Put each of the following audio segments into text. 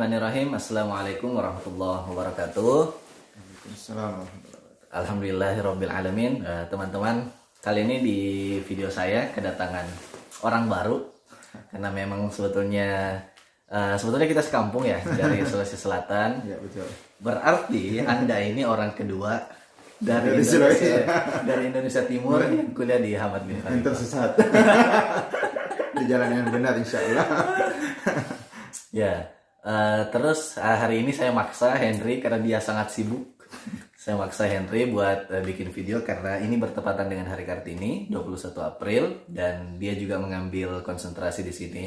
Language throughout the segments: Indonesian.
Bismillahirrahmanirrahim. Assalamualaikum warahmatullahi wabarakatuh. Assalamualaikum. Alhamdulillahirobbilalamin. Eh, teman-teman, kali ini di video saya kedatangan orang baru karena memang sebetulnya eh, sebetulnya kita sekampung ya dari Sulawesi Selatan. Ya betul. Berarti Anda ini orang kedua dari Dari Indonesia, dari Indonesia Timur yang kuliah di Hamad bin Yang Khalifah. tersesat. Di jalan yang benar insya Allah. Ya, eh, terus eh, hari ini saya maksa Henry karena dia sangat sibuk. saya maksa Henry buat eh, bikin video karena ini bertepatan dengan Hari Kartini 21 April dan dia juga mengambil konsentrasi di sini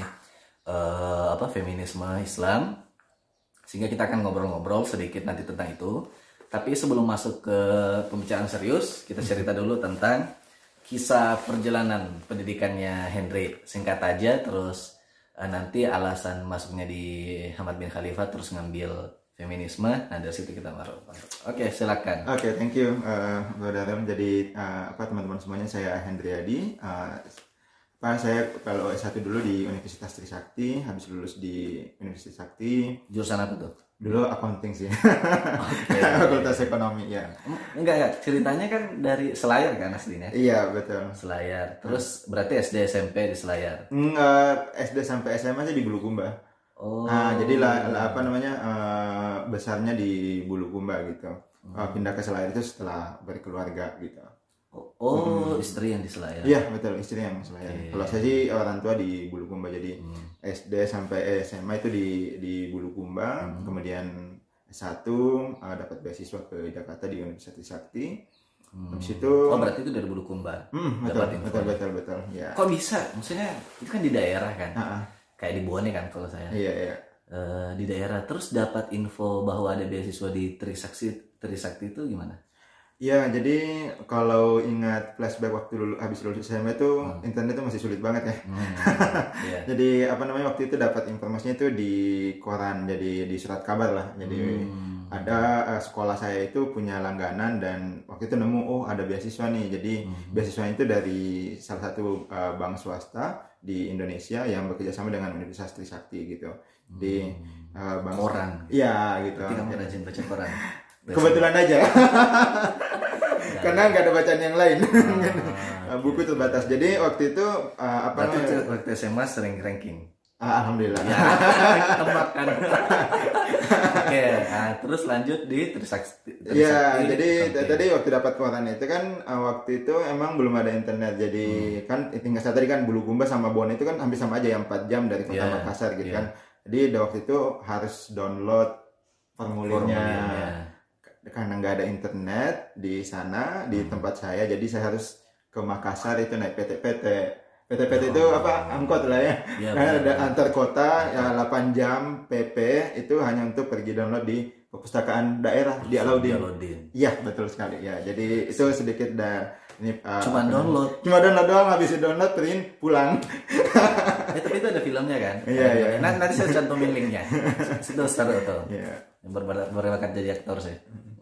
eh, apa feminisme Islam. Sehingga kita akan ngobrol-ngobrol sedikit nanti tentang itu. Tapi sebelum masuk ke pembicaraan serius, kita cerita dulu tentang kisah perjalanan pendidikannya Henry. Singkat aja terus Eh, nanti alasan masuknya di Hamad bin Khalifah terus ngambil feminisme nah dari situ kita baru oke silakan Oke, thank you, uh, Brother Adam. Jadi uh, apa teman-teman semuanya, saya Hendriadi. Uh, apa saya kalau S1 dulu di Universitas Trisakti, habis lulus di Universitas Sakti. jurusan apa tuh Dulu accounting sih. Oke. Fakultas ekonomi ya. enggak enggak ceritanya kan dari Selayar kan aslinya Iya, betul. Selayar terus berarti SD SMP di Selayar uh, SD sampai SMA sih di Bulukumba. oh Nah, jadi lah, lah apa namanya eh, besarnya di Bulukumba gitu. Eh, pindah ke Selayar itu setelah berkeluarga gitu. Oh, oh, istri yang di Selayar Iya betul istri yang Selayar. Kalau saya sih orang tua di Bulukumba jadi Hmm. SD sampai SMA itu di di Bulukumba, kemudian S1 eh, dapat beasiswa ke Jakarta di Universitas Trisakti. Habis itu oh berarti itu dari Bulukumba Hmm, betul, info. betul betul betul ya. kok bisa maksudnya itu kan di daerah kan Ah, ah. kayak di Bone kan kalau saya iya iya. Eh, di daerah terus dapat info bahwa ada beasiswa di Trisakti Trisakti itu gimana? Iya, jadi kalau ingat flashback waktu lulu, habis lulus SMA itu internet itu masih sulit banget ya. Hmm, iya. Jadi apa namanya waktu itu dapat informasinya itu di koran, jadi di surat kabar lah. Jadi Hmm. ada eh, sekolah saya itu punya langganan dan waktu itu nemu oh ada beasiswa nih. Jadi Hmm. beasiswa itu dari salah satu eh, bank swasta di Indonesia yang bekerja sama dengan Universitas Trisakti gitu. Di eh, bank Hmm. Koran. Iya gitu. Berarti kamu rajin baca koran. Kebetulan aja. Karena nggak ada bacaan yang lain. Ah, Buku terbatas. Jadi waktu itu eh, apa Berarti namanya? waktu- SMA sering ranking. Ah, Alhamdulillah. Tebak kan. Oke, nah, terus lanjut di Trisakti. Iya, Trisakti, jadi oke. tadi waktu dapat koran itu kan eh, waktu itu emang belum ada internet. Jadi Hmm. kan tinggal saya tadi kan Bulukumba sama Bon itu kan hampir sama aja yang 4 jam dari kota Iya, Makassar gitu iya. kan. Jadi waktu itu harus download formulirnya. formulirnya. Karena nggak ada internet di sana di Hmm. tempat saya, jadi saya harus ke Makassar itu naik PT-PT. PT-PT itu Oh. apa? Angkot lah ya. Iya, Karena benar, ada benar. antar kota ya 8 jam PP itu hanya untuk pergi download di perpustakaan daerah di Alaudin. Iya betul sekali ya. Jadi itu sedikit dah ini uh, Cuma download. Cuma download doang habis download print pulang. Eh, tapi itu ada filmnya kan? Iya, iya. Nanti, nanti saya cantumin linknya. Itu seru tuh. Iya. Yang ber- berbakat jadi aktor sih.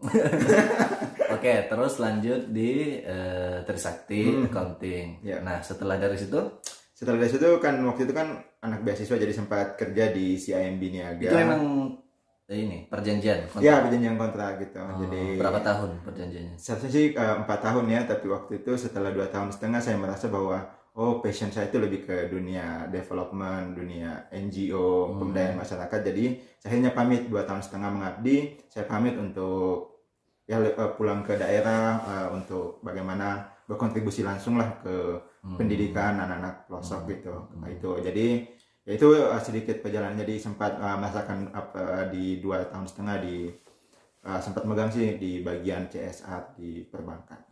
Oke, terus lanjut di eh, Trisakti Accounting. Iya. Nah, setelah dari situ Setelah dari situ kan waktu itu kan anak beasiswa jadi sempat kerja di CIMB Niaga. itu memang eh, ini perjanjian kontrak. Ya perjanjian kontrak gitu. Oh, Jadi berapa tahun perjanjiannya? Seharusnya sih eh, empat tahun ya, tapi waktu itu setelah dua tahun setengah saya merasa bahwa oh passion saya itu lebih ke dunia development, dunia NGO, pemberdayaan masyarakat. Jadi saya akhirnya pamit dua tahun setengah mengabdi. Saya pamit untuk ya eh, pulang ke daerah eh, untuk bagaimana berkontribusi langsung lah ke pendidikan anak-anak pelosok gitu. Nah, itu jadi ya itu eh, sedikit perjalanan jadi sempat eh, merasakan apa di dua tahun setengah di eh, sempat megang sih di bagian CSR di perbankan.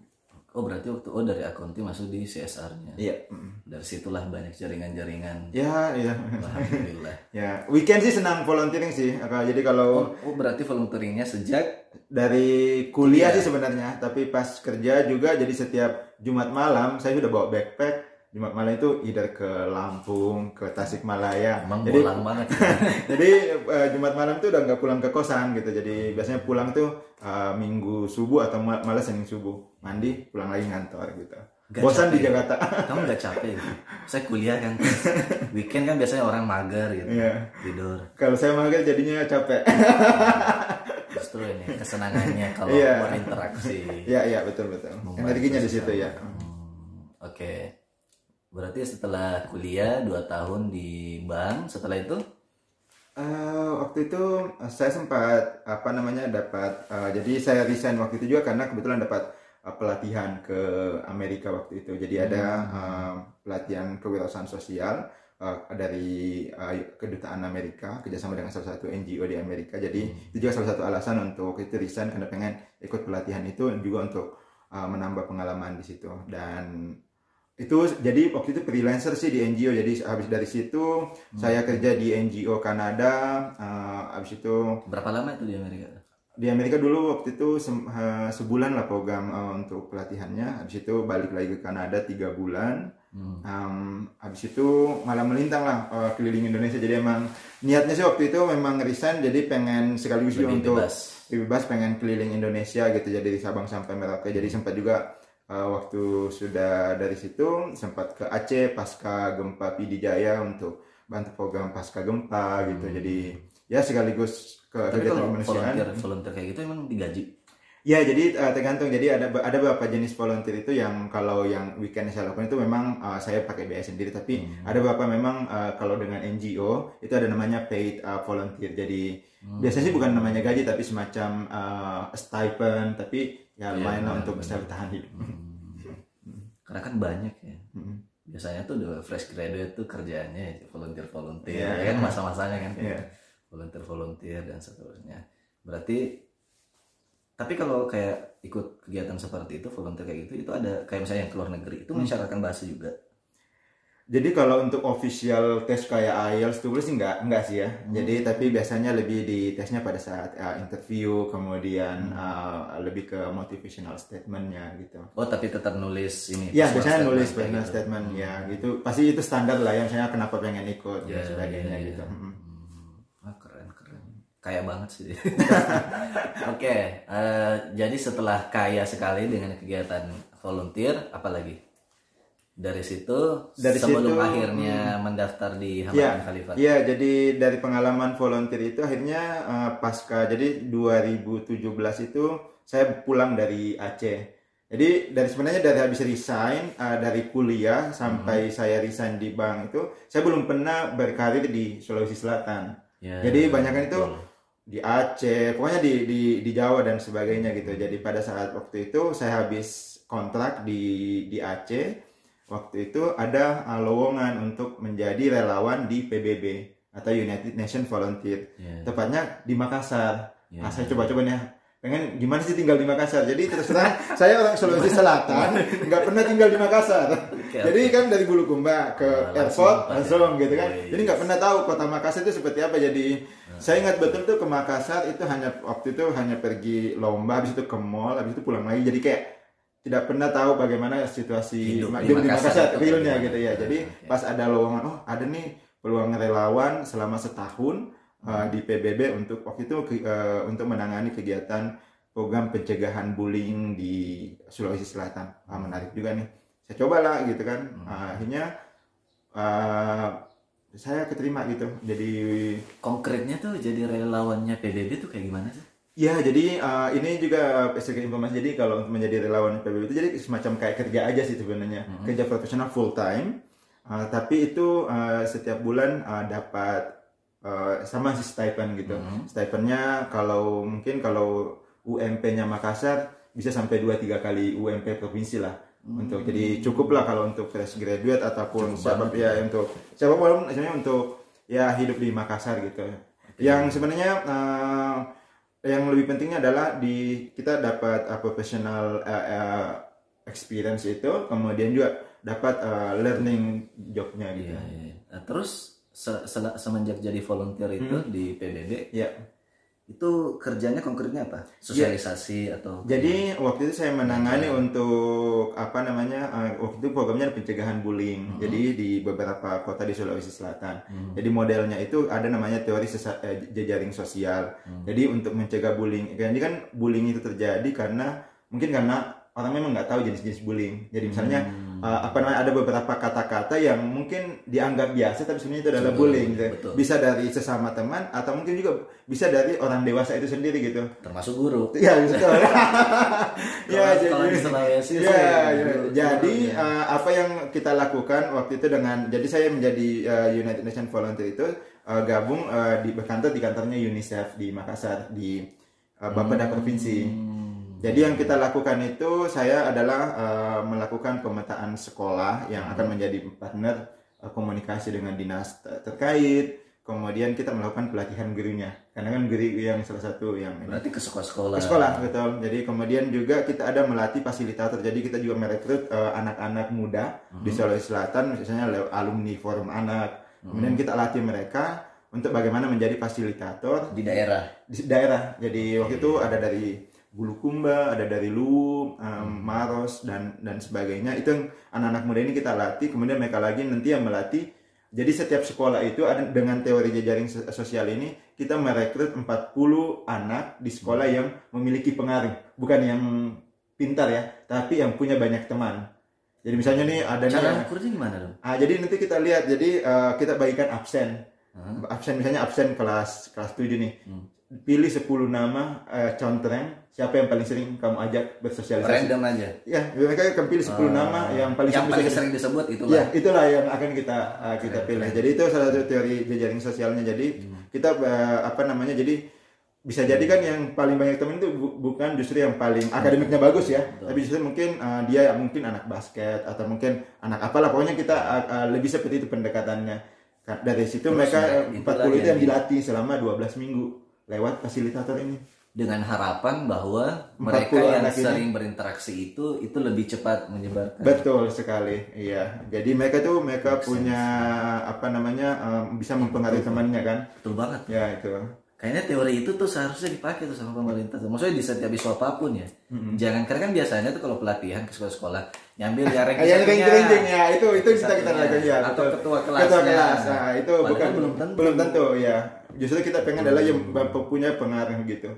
Oh, berarti waktu oh dari accounting masuk di CSR-nya. Iya. Dari situlah banyak jaringan-jaringan. Ya, iya. Alhamdulillah. ya, weekend sih senang volunteering sih. Jadi kalau Oh, oh, berarti volunteeringnya sejak dari kuliah sih sebenarnya, tapi pas kerja juga jadi setiap Jumat malam saya sudah bawa backpack. Jumat malam itu either ke Lampung, ke Tasikmalaya. emang jadi bolang banget. jadi eh, Jumat malam tuh udah nggak pulang ke kosan gitu. Jadi biasanya pulang tuh eh, Minggu subuh atau mal- malah Senin subuh. Mandi, pulang lagi ngantor gitu. Nggak bosan di capek. Jakarta kamu nggak capek gitu? saya kuliah kan weekend kan biasanya orang mager gitu Iya. tidur kalau saya mager jadinya capek justru ini kesenangannya kalau Iya. berinteraksi Iya iya betul betul. Membantu Energinya di situ ya. Hmm, oke berarti setelah kuliah 2 tahun di bank setelah itu Eh, waktu itu eh, saya sempat apa namanya dapat eh, jadi saya resign waktu itu juga karena kebetulan dapat eh, pelatihan ke Amerika waktu itu. Jadi ada eh, pelatihan kewirausahaan sosial eh, dari eh, kedutaan Amerika kerjasama dengan salah satu NGO di Amerika. Jadi itu juga salah satu alasan untuk itu resign karena pengen ikut pelatihan itu juga untuk eh, menambah pengalaman di situ dan itu jadi waktu itu freelancer sih di NGO jadi habis dari situ saya kerja di NGO Kanada eh, habis itu berapa lama itu di Amerika? Di Amerika dulu waktu itu sem- eh, sebulan lah program eh, untuk pelatihannya. Habis itu balik lagi ke Kanada tiga bulan. Hmm. Em, habis itu malah melintang lah eh, keliling Indonesia. Jadi emang niatnya sih waktu itu memang resign jadi pengen sekaligus juga untuk bebas. bebas pengen keliling Indonesia gitu. Jadi dari Sabang sampai Merauke. Jadi sempat juga uh, waktu sudah dari situ sempat ke Aceh pasca gempa Pidijaya untuk bantu program pasca gempa gitu. Jadi ya sekaligus ke tapi kegiatan kemanusiaan. volunteer volunteer kayak gitu emang digaji? Ya jadi uh, tergantung. Jadi ada ada beberapa jenis volunteer itu yang kalau yang weekend saya lakukan itu memang uh, saya pakai biaya sendiri. Tapi ada beberapa memang uh, kalau dengan NGO itu ada namanya paid uh, volunteer. Jadi biasanya sih bukan namanya gaji tapi semacam uh, stipend. Tapi ya lumayan lah untuk bisa bertahan hidup. Karena kan banyak ya. Mm. biasanya tuh udah fresh graduate tuh kerjaannya volunteer volunteer Iya. ya kan masa-masanya kan. Iya. volunteer volunteer dan seterusnya. Berarti tapi kalau kayak ikut kegiatan seperti itu volunteer kayak gitu itu ada kayak misalnya yang keluar negeri itu mensyaratkan bahasa juga Jadi kalau untuk official tes kayak IELTS tulis sih enggak enggak sih ya. Jadi tapi biasanya lebih di tesnya pada saat uh, interview kemudian uh, lebih ke motivational statementnya gitu. oh tapi tetap nulis ini Ya biasanya statement nulis personal gitu. statement ya gitu. Pasti itu standar lah ya misalnya kenapa pengen ikut Ya, dan sebagainya ya, ya. gitu. Mm. Hmm. Wah, keren keren kaya banget sih oke eh, jadi setelah kaya sekali dengan kegiatan volunteer apalagi dari situ Dari sebelum situ, akhirnya mendaftar di Ya, Hamadan Khalifah Iya, jadi dari pengalaman volunteer itu akhirnya uh, pasca jadi 2017 itu saya pulang dari Aceh. Jadi dari sebenarnya dari habis resign uh, dari kuliah sampai saya resign di bank itu saya belum pernah berkarir di Sulawesi Selatan. Ya, Jadi banyak kan itu betul. di Aceh, pokoknya di di di Jawa dan sebagainya gitu. Jadi pada saat waktu itu saya habis kontrak di di Aceh. Waktu itu ada uh, lowongan untuk menjadi relawan di PBB atau United Nations Volunteer. Ya. Tepatnya di Makassar. Ya. Nah, saya coba-coba nih pengen gimana sih tinggal di Makassar. Jadi terus terang saya orang Sulawesi Selatan, nggak pernah tinggal di Makassar. Oke, Jadi kan dari Bulukumba ke Nah, airport ya. langsung gitu kan. Jadi nggak pernah tahu kota Makassar itu seperti apa. Jadi saya ingat betul tuh ke Makassar itu hanya waktu itu hanya pergi lomba, habis itu ke mall, habis itu pulang lagi. Jadi kayak tidak pernah tahu bagaimana situasi Hidup di hidup di Makassar Makassar, realnya gitu ya. Jadi Oke. pas ada lowongan, oh ada nih peluang relawan selama setahun uh, di PBB untuk waktu itu uh, untuk menangani kegiatan program pencegahan bullying di Sulawesi Selatan. Ah, menarik juga nih. Saya cobalah gitu kan. Ah, akhirnya uh, saya keterima gitu. Jadi konkretnya tuh jadi relawannya PBB tuh kayak gimana sih Ya, jadi uh, ini juga sedikit informasi. Jadi kalau untuk menjadi relawan PBB itu jadi semacam kayak kerja aja sih sebenarnya, kerja profesional full time. Uh, tapi itu uh, setiap bulan uh, dapat uh, sama si stipend gitu. Stipendnya kalau mungkin kalau UMP-nya Makassar bisa sampai 2-3 kali UMP provinsi lah. Untuk jadi cukup lah kalau untuk fresh graduate ataupun siapa ya untuk siapa pun misalnya untuk ya hidup di Makassar gitu. Yang sebenarnya uh, yang lebih pentingnya adalah di kita dapat uh, professional uh, uh, experience itu, kemudian juga dapat uh, learning jobnya gitu. Iya, iya. Nah, terus se- sel- semenjak jadi volunteer itu Hmm. di PBB Ya. Itu kerjanya konkretnya apa sosialisasi atau Jadi waktu itu saya menangani untuk apa namanya uh, waktu itu programnya pencegahan bullying. Jadi di beberapa kota di Sulawesi Selatan. Jadi modelnya itu ada namanya teori sesa- eh, jejaring sosial. Jadi untuk mencegah bullying. Jadi kan bullying itu terjadi karena mungkin karena orang memang nggak tahu jenis-jenis bullying. Jadi misalnya Hmm. Uh, apa namanya ada beberapa kata-kata yang mungkin dianggap biasa tapi sebenarnya itu adalah Betul, bullying. gitu. betul. Bisa dari sesama teman atau mungkin juga bisa dari orang dewasa itu sendiri gitu. termasuk guru Ya betul. ya jadi ya, ya. jadi uh, apa yang kita lakukan waktu itu dengan jadi saya menjadi uh, United Nations Volunteer itu uh, gabung uh, di berkantor di kantornya UNICEF di Makassar di uh, Bapeda Provinsi. Hmm. Jadi yang kita lakukan itu saya adalah uh, melakukan pemetaan sekolah yang akan menjadi partner uh, komunikasi dengan dinas ter- terkait. Kemudian kita melakukan pelatihan gurunya. Karena kan guru yang salah satu yang ini. berarti ke sekolah-sekolah Ke sekolah betul. Jadi kemudian juga kita ada melatih fasilitator. Jadi kita juga merekrut uh, anak-anak muda di Sulawesi Selatan, misalnya alumni forum anak. Kemudian kita latih mereka untuk bagaimana menjadi fasilitator di daerah di daerah. Jadi waktu itu ada dari Bulukumba, ada dari Luwu, um, Maros dan dan sebagainya. Itu yang anak-anak muda ini kita latih. Kemudian mereka lagi nanti yang melatih. Jadi setiap sekolah itu ada dengan teori jejaring so- sosial ini kita merekrut 40 anak di sekolah yang memiliki pengaruh, bukan yang pintar ya, tapi yang punya banyak teman. Jadi misalnya nih ada cara gimana dong Ah, jadi nanti kita lihat. Jadi eh, kita bagikan absen. Hah? Absen misalnya absen kelas kelas 7 nih. Hmm. Pilih 10 nama eh, contreng siapa yang paling sering kamu ajak bersosialisasi. random aja Ya, mereka akan pilih 10 nama yang paling yang sering paling sering disebut itu Ya, itulah yang akan kita uh, kita pilih. Jadi itu salah satu teori jejaring sosialnya. Jadi kita uh, apa namanya? Jadi bisa jadi kan yang paling banyak teman itu bu- bukan justru yang paling akademiknya bagus ya, Betul. tapi justru mungkin uh, dia mungkin anak basket atau mungkin anak apalah pokoknya kita uh, uh, lebih seperti itu pendekatannya. Ka- Dari situ Terus mereka ya, uh, itulah 40 itu yang yang di- dilatih selama 12 minggu lewat fasilitator ini. dengan harapan bahwa 40 mereka yang ini. sering berinteraksi itu itu lebih cepat menyebarkan Betul sekali, iya. Jadi mereka tuh mereka Make punya apa namanya um, bisa mempengaruhi temannya kan? betul banget Ya itu. Kayaknya teori itu tuh seharusnya dipakai tuh sama pemerintah. Maksudnya di setiap isu apa pun ya. Jangan karena kan biasanya tuh kalau pelatihan ke sekolah-sekolah nyambil yang ranking-ranking ya itu itu kita kita lakukan ya. Atau betul. ketua kelasnya. Ketua kelas. Nah, itu Padahal bukan belum tentu. belum tentu ya. Justru kita pengen adalah yang punya pengaruh gitu.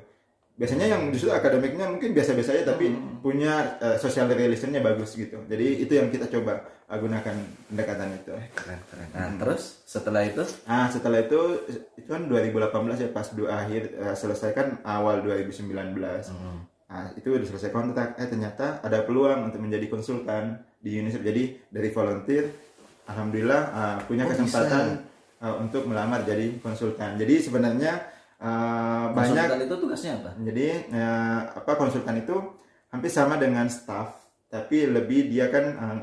Biasanya yang justru akademiknya mungkin biasa-biasa aja tapi Hmm. punya uh, social relationnya bagus gitu. Jadi itu yang kita coba uh, gunakan pendekatan itu. Keren, keren. Nah, terus setelah itu Ah setelah itu itu kan 2018 ya pas dua akhir uh, selesai kan awal 2019. Hmm. Nah, itu udah selesai kontrak. Eh ternyata ada peluang untuk menjadi konsultan di UNICEF. Jadi dari volunteer, alhamdulillah uh, punya Oh, kesempatan uh, untuk melamar jadi konsultan. Jadi sebenarnya uh, banyak. konsultan itu tugasnya apa? Jadi uh, apa konsultan itu hampir sama dengan staff, tapi lebih dia kan uh,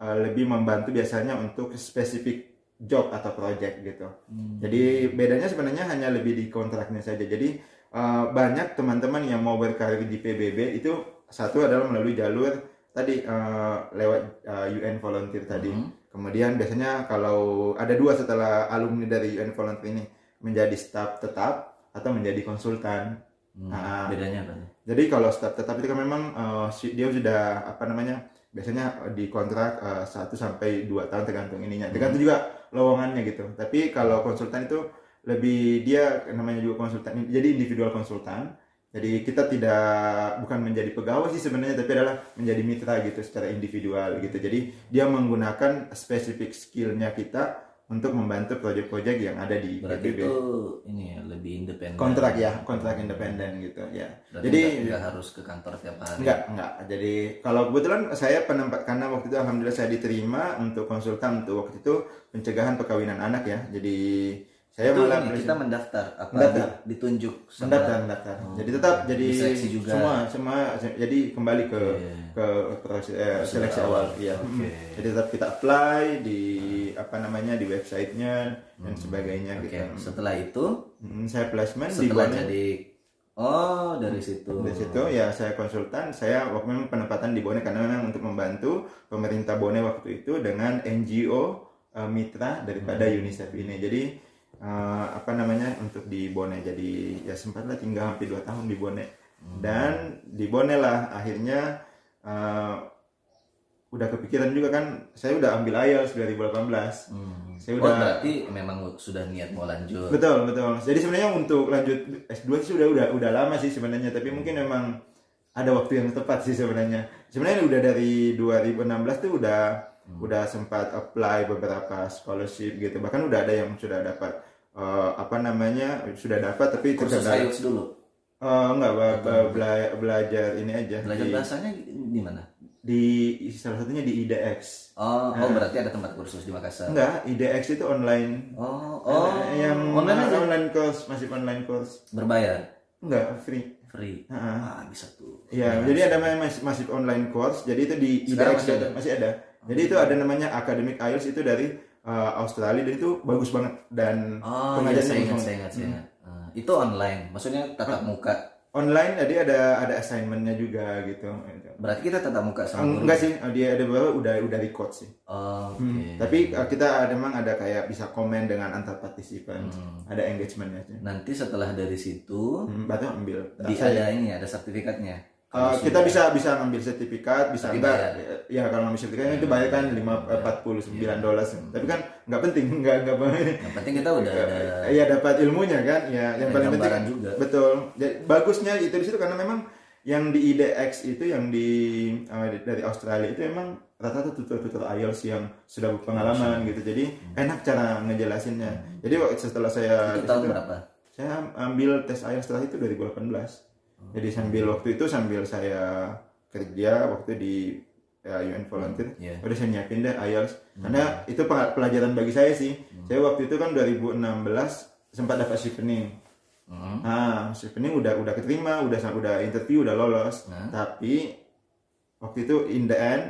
uh, lebih membantu biasanya untuk spesifik job atau project gitu. Hmm. Jadi bedanya sebenarnya hanya lebih di kontraknya saja. Jadi eh, banyak teman-teman yang mau berkarir di PBB itu satu adalah melalui jalur tadi eh, lewat eh, UN volunteer tadi. Hmm. Kemudian biasanya kalau ada dua setelah alumni dari UN volunteer ini menjadi staf tetap atau menjadi konsultan. Hmm. Ah. Bedanya apa? Jadi kalau staf tetap itu kan memang si- dia sudah apa namanya biasanya eh, di kontrak eh, 1 sampai 2 tahun tergantung ininya. Tergantung juga lowongannya gitu. Tapi kalau konsultan itu lebih dia namanya juga konsultan jadi individual konsultan. Jadi kita tidak bukan menjadi pegawai sih sebenarnya tapi adalah menjadi mitra gitu secara individual gitu. Jadi dia menggunakan spesifik skillnya kita untuk membantu proyek-proyek yang ada di Berarti itu ini ya lebih independen. Kontrak ya, kontrak independen gitu ya. Berarti Jadi nggak harus ke kantor tiap hari. Enggak, enggak. Jadi kalau kebetulan saya penempat karena waktu itu alhamdulillah saya diterima untuk konsultan untuk waktu itu pencegahan perkawinan anak ya. Jadi saya Itu malah ini, kita mendaftar apa Mendaftar. di- ditunjuk sama mendaftar, mendaftar. Jadi tetap jadi juga. semua semua jadi kembali ke Iya. ke proses eh, seleksi awal. awal, iya. Mm. Jadi tetap kita apply di apa namanya di websitenya dan sebagainya Hmm. Oke, gitu. setelah itu Mm, saya placement di setelah Bone. jadi oh dari situ. Dari situ ya saya konsultan, saya waktu memang penempatan di Bone karena memang untuk membantu pemerintah Bone waktu itu dengan NGO eh, mitra daripada Hmm. UNICEF ini. Jadi eh, apa namanya untuk di Bone jadi ya sempatlah tinggal hampir dua tahun di Bone Hmm. dan di Bone lah akhirnya eh, udah kepikiran juga kan saya udah ambil IELTS 2018 Hmm. Saya Oh, udah- berarti memang sudah niat mau lanjut. Betul betul. Jadi sebenarnya untuk lanjut S2 sih sudah udah udah lama sih sebenarnya, tapi mungkin memang ada waktu yang tepat sih sebenarnya. Sebenarnya udah dari 2016 tuh udah udah sempat apply beberapa scholarship gitu. Bahkan udah ada yang sudah dapat eh, apa namanya sudah dapat tapi kursus terkadang IELTS dulu eh, enggak ba- bela- belajar ini aja belajar di, bahasanya di mana di salah satunya di IDX. oh oh berarti ada tempat kursus di Makassar Enggak, IDX itu online. oh oh Eh, yang online aja online course masih online course. berbayar Enggak, free. free Heeh. ah bisa tuh Iya, jadi ada namanya masih, masih online course. Jadi itu di Sekarang IDX masih ada? masih ada. Jadi itu ada namanya Academic IELTS itu dari uh, Australia dan itu bagus banget. Dan oh iya pengajarnya saya ingat saya ingat saya ingat. Ah, itu online. Maksudnya tatap muka. Online jadi ada ada assignmentnya juga gitu. berarti kita tatap muka sama guru? Enggak sih, dia ada beberapa udah udah record sih. oh, oke. Hmm, Tapi uh, kita ada memang ada kayak bisa komen dengan antar partisipan, Hmm. ada engagementnya nanti setelah dari situ Hmm, berarti ambil. di ada ini ada sertifikatnya Uh, kita bisa bisa ngambil sertifikat, bisa Tapi enggak bayar. ya kalau ngambil sertifikat itu bayar kan lima empat puluh sembilan dolar. Tapi kan nggak penting, nggak nggak yang penting kita udah Iya dapat ilmunya kan, ya yang paling penting juga. betul. Jadi, bagusnya itu di situ karena memang yang di IDX itu yang di uh, dari Australia itu memang rata-rata tutor-tutor IELTS yang sudah berpengalaman gitu. Jadi enak cara ngejelasinnya. Jadi waktu setelah saya itu tahun berapa saya ambil tes IELTS setelah itu 2018. Jadi sambil waktu itu sambil saya kerja waktu di ya, UN Volunteer, Iya. udah saya nyiapin deh IELTS. Karena itu pelajaran bagi saya sih. Saya waktu itu kan 2016 sempat dapat chevening. Hmm. Nah, chevening udah udah keterima, udah udah interview, udah lolos. Nah. Tapi waktu itu in the end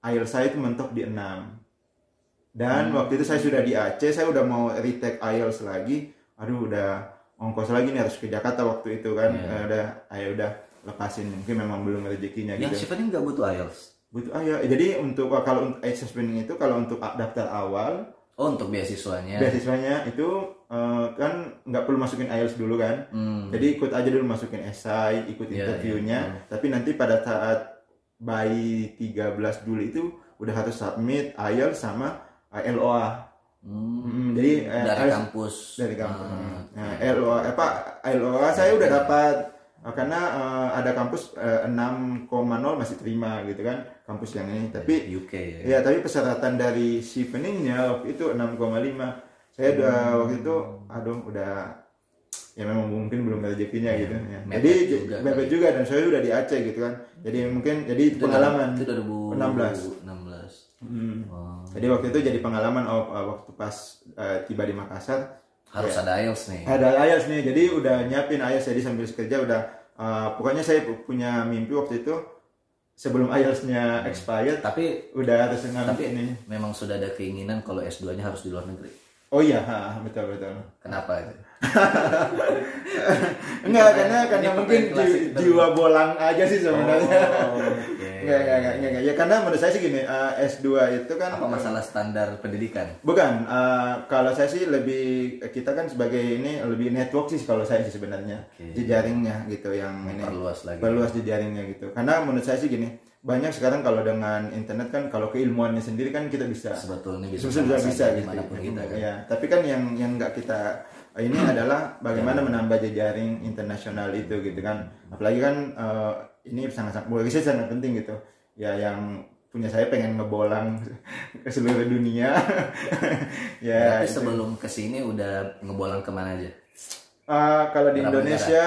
IELTS saya itu mentok di 6. Dan waktu itu saya sudah di Aceh, saya udah mau retake IELTS lagi. Aduh, udah ongkos lagi nih harus ke Jakarta waktu itu kan. Eh, udah, ayo udah lepasin. Mungkin memang belum rezekinya yang gitu. chevening nggak butuh IELTS Butuh ayo. Jadi untuk kalau untuk chevening itu kalau untuk daftar awal oh untuk beasiswanya beasiswanya itu eh, kan nggak perlu masukin IELTS dulu kan. Hmm. Jadi ikut aja dulu masukin esai, ikut Iya, interviewnya. Tapi nanti pada saat by 13 Juli itu udah harus submit IELTS sama LOA. Hmm. Hmm, jadi eh, dari harus- kampus dari kampus. Ah, Nah, LOA apa LOA saya udah dapat eh, karena eh, ada kampus eh, 6,0 masih terima gitu kan kampus yang ini. Tapi UK ya ya tapi persyaratan dari cheveningnya waktu itu 6,5. Saya udah Hmm. waktu itu aduh udah ya memang mungkin belum rezekinya gitu ya. mepet Jadi juga mepet kali. juga dan saya udah di Aceh gitu kan. Jadi mungkin jadi itu pengalaman. itu 2016. 2016 Hmm. Oh, Jadi waktu itu jadi pengalaman oh, uh, waktu pas uh, tiba di Makassar harus Ya. ada IELTS nih ada IELTS nih. Jadi udah nyiapin IELTS jadi sambil kerja udah uh, pokoknya saya pu- punya mimpi waktu itu sebelum IELTS-nya expired tapi udah harus ngambil tapi ini. memang sudah ada keinginan kalau S2 nya harus di luar negeri Oh iya, ha, betul betul. kenapa itu Enggak, karena karena mungkin jiwa bolang aja sih sebenarnya. Oh, oke. Enggak, enggak, enggak, enggak, enggak. Ya karena menurut saya sih gini, uh, S2 itu kan apa masalah standar pendidikan Bukan, uh, kalau saya sih lebih kita kan sebagai ini lebih network sih kalau saya sih sebenarnya Oke. jejaringnya gitu yang ini perluas lagi perluas jejaringnya gitu. Karena menurut saya sih gini, banyak sekarang kalau dengan internet kan kalau keilmuannya sendiri kan kita bisa sebetulnya bisa bisa bisa, bisa gitu. di mana pun kita kan Ya, tapi kan yang yang nggak kita ini adalah bagaimana menambah jejaring internasional itu gitu kan. Apalagi kan uh, ini sangat-sangat bagi saya sangat penting gitu. Ya yang punya saya pengen ngebolang ke seluruh dunia. ya. Berarti itu. sebelum ke sini udah ngebolang ke mana aja Uh, kalau di Berapa Indonesia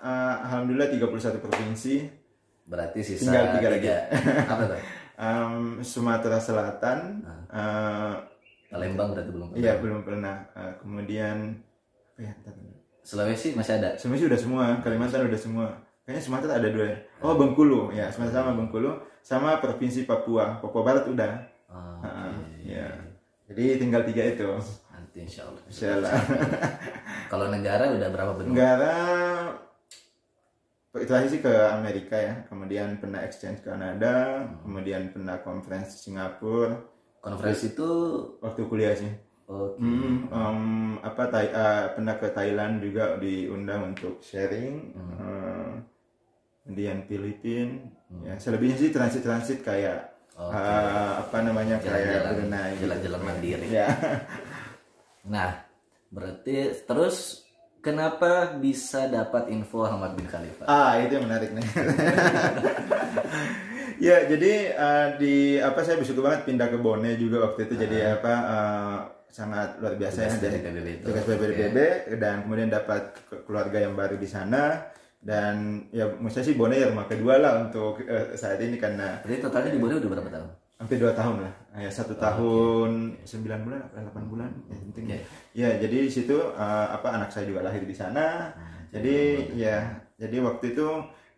uh, alhamdulillah 31 provinsi. berarti sisa Tinggal tiga lagi. apa tuh Um, Sumatera Selatan uh, Palembang berarti belum pernah. iya belum pernah. Uh, kemudian apa ya? Sulawesi masih ada Sulawesi udah semua, Kalimantan udah semua. Kayaknya Sumatera ada dua. ya. Oh, Bengkulu. Ya, Sumatera sama Bengkulu sama provinsi Papua. Papua Barat udah. Oh, Ah, oke. ya. Jadi tinggal tiga itu. nanti insya Allah Insyaallah. kalau negara udah berapa benua Negara terakhir sih ke Amerika ya, kemudian pernah exchange ke Kanada, kemudian pernah conference Singapura konferensi itu waktu kuliah sih. oke Hmm, em, apa Thai- eh, pernah ke Thailand juga diundang untuk sharing. Eh, kemudian Filipina. Ya, selebihnya sih transit-transit kayak Oke. eh, apa namanya kayak Jalan-jalan- Brunei. gitu. jalan-jalan mandiri. Ya. nah berarti terus kenapa bisa dapat info Hamad bin Khalifa? Ah, itu yang menarik nih. ya, jadi uh, di apa saya bersyukur banget pindah ke Bone juga waktu itu jadi apa uh, sangat luar biasa ya dari PBB tugas PBB dan kemudian dapat ke- keluarga yang baru di sana dan ya maksudnya sih Bone ya rumah kedua lah untuk eh, saat ini karena Jadi totalnya di Bone udah berapa tahun? hampir dua tahun lah. Ya satu tahun. sembilan bulan apa? Delapan bulan? Ya penting. Ya jadi di situ eh, apa anak saya juga lahir di sana. Jadi ya jadi waktu itu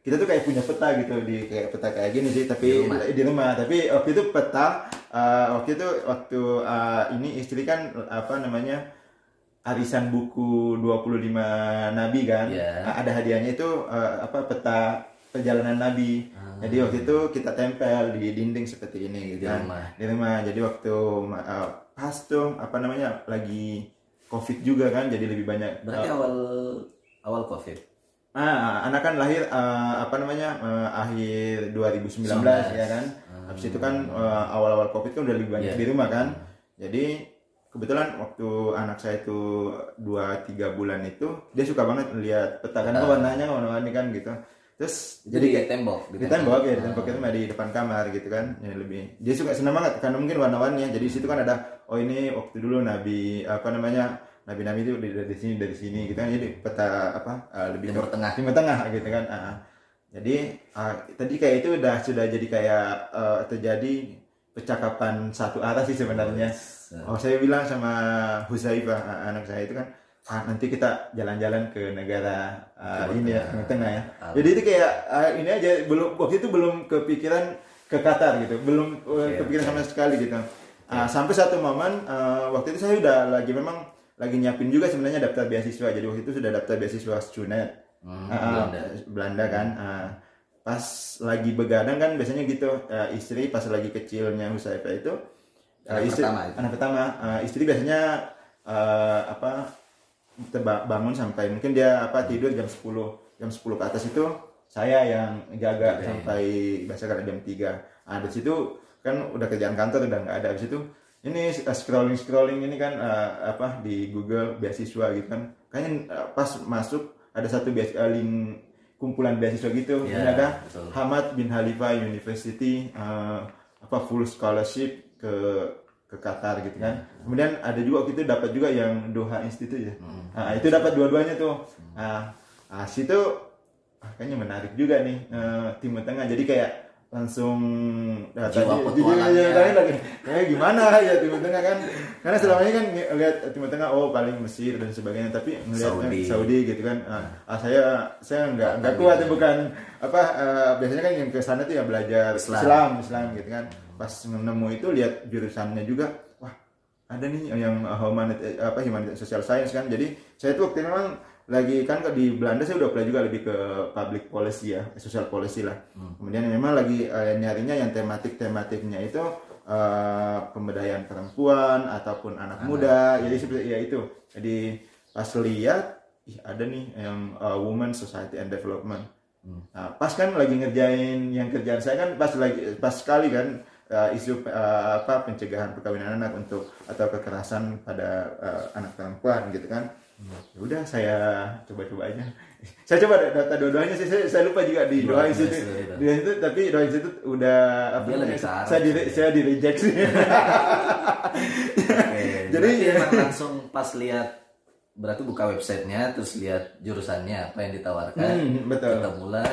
kita tuh kayak punya peta gitu di kayak peta kayak gini sih tapi di rumah, tapi waktu itu peta eh, waktu itu waktu eh, ini istri kan apa namanya arisan buku 25 nabi kan Iya. ada hadiahnya itu eh, apa peta perjalanan nabi jadi waktu itu kita tempel di dinding seperti ini Di gitu kan rumah. di rumah jadi waktu eh, pas tuh apa namanya lagi covid juga kan jadi lebih banyak Berarti awal awal COVID. Ah, anak kan lahir eh, apa namanya eh, akhir 2019 ya kan. Habis itu kan eh, awal-awal Covid kan udah lebih banyak Iya. di rumah kan. Jadi kebetulan waktu anak saya itu 2 3 bulan itu dia suka banget lihat peta kan. Warnanya warna-warni kan gitu. Terus Jadi jadi di tembok, di tembok. ya di tembok itu mah di depan kamar gitu kan. Ya lebih dia suka senang banget karena mungkin warna-warni ya jadi di situ kan ada oh ini waktu dulu nabi apa namanya nabi-nabi itu dari, dari sini dari sini gitu kan. Jadi peta apa uh, lebih Timur Tengah. timur tengah gitu kan. Ah, jadi ah, tadi kayak itu udah sudah jadi kayak eh, terjadi percakapan satu arah sih sebenarnya oh saya bilang sama Husaifah ah, anak saya itu kan ah, nanti kita jalan-jalan ke negara ah, ini ya timur tengah ya. Jadi itu kayak ah, ini aja belum waktu itu belum kepikiran ke Qatar gitu belum eh, kepikiran sama sekali gitu. Ah, sampai satu momen eh, waktu itu saya udah lagi memang lagi nyiapin juga sebenarnya daftar beasiswa jadi waktu itu sudah daftar beasiswa Stunet Hmm, Ah, Belanda. kan Ah, pas lagi begadang kan biasanya gitu ah, istri pas lagi kecilnya Husaifah itu Anak istri pertama itu. anak pertama. Ah, istri biasanya ah, apa bangun sampai mungkin dia apa tidur jam 10 jam 10 ke atas itu saya yang jaga sampai biasa kan jam 3 nah dari situ kan udah kerjaan kantor udah nggak ada. Habis itu ini scrolling scrolling ini kan eh, apa di Google beasiswa gitu kan. Kayaknya eh, pas masuk ada satu eh, link kumpulan beasiswa gitu. Iya, ini ada betul. Hamad bin Khalifa University eh, apa full scholarship ke ke Qatar gitu kan. Kemudian ada juga itu dapat juga yang Doha Institute ya. Nah, itu dapat dua-duanya tuh. Nah, ah, situ ah, kayaknya menarik juga nih eh, Timur Tengah. Jadi kayak langsung nah, tadi- tadi lagi kayak gimana ya Timur Tengah kan karena selama ini kan lihat Timur Tengah oh paling Mesir dan sebagainya tapi ngelihat Saudi. Saudi gitu kan ah, ah, saya saya nggak nggak kuat ya bukan apa eh, biasanya kan yang ke sana tuh ya belajar Islam. Islam Islam, gitu kan pas nemu itu lihat jurusannya juga wah ada nih yang humanity apa humanity social science kan. Jadi saya tuh waktu itu memang lagi kan di Belanda saya udah apply juga lebih ke public policy ya social policy lah. Kemudian memang lagi eh, nyarinya yang tematik tematiknya itu eh, pemberdayaan perempuan ataupun anak muda. Jadi seperti ya itu. Jadi pas lihat ih ada nih yang uh, women society and development. Nah, pas kan lagi ngerjain yang kerjaan saya kan pas lagi pas sekali kan uh, isu uh, apa pencegahan perkawinan anak untuk atau kekerasan pada uh, anak perempuan gitu kan. Ya udah saya coba-coba aja. Saya coba data dua-duanya sih saya, saya lupa juga di doa institut. itu. Di institut tapi doa institut udah apa namanya, saya di sih. saya di reject sih. Jadi- emang langsung pas lihat berarti buka websitenya terus lihat jurusannya apa yang ditawarkan Hmm, betul. ketemulah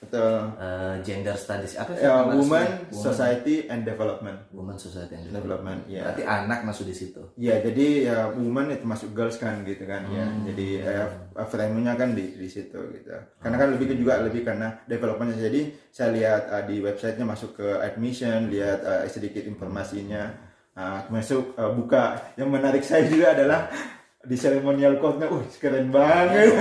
Betul. eh, gender studies apa sih Ya, woman, resmi? society and development. woman society and Development, ya. berarti anak masuk di situ Ya jadi ya woman itu masuk girls kan gitu kan ya. Hmm. Jadi eh, frame-nya kan di di situ gitu. Karena kan lebih ke juga lebih karena developmentnya. Jadi saya lihat eh, di websitenya masuk ke admission, lihat eh, sedikit informasinya. Nah, masuk eh, buka. Yang menarik saya juga adalah di ceremonial code-nya, uh keren banget.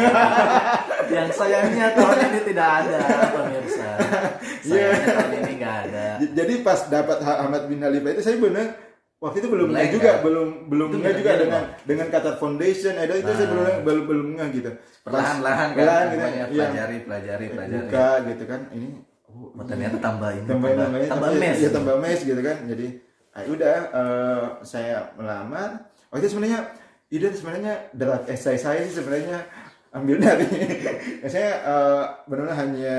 yang sayangnya tahun ini tidak ada pemirsa. Iya. tahun ini nggak ada. Jadi pas dapat Ahmad bin Khalifa itu saya benar waktu itu belum nggak juga kan? belum belum nggak juga dengan dengan kata foundation ada itu saya belum belum belum nggak gitu. Perlahan-lahan kan perlahan gitu, iya. pelajari pelajari pelajari. buka gitu kan ini oh, Oh, ternyata tambah ini tambah tambah, tambah tambah mes ya tambah mes gitu kan. Jadi ah, udah eh, saya melamar. Waktu itu sebenarnya ide sebenarnya draft essay saya sih sebenarnya ambil dari saya eh, benar-benar hanya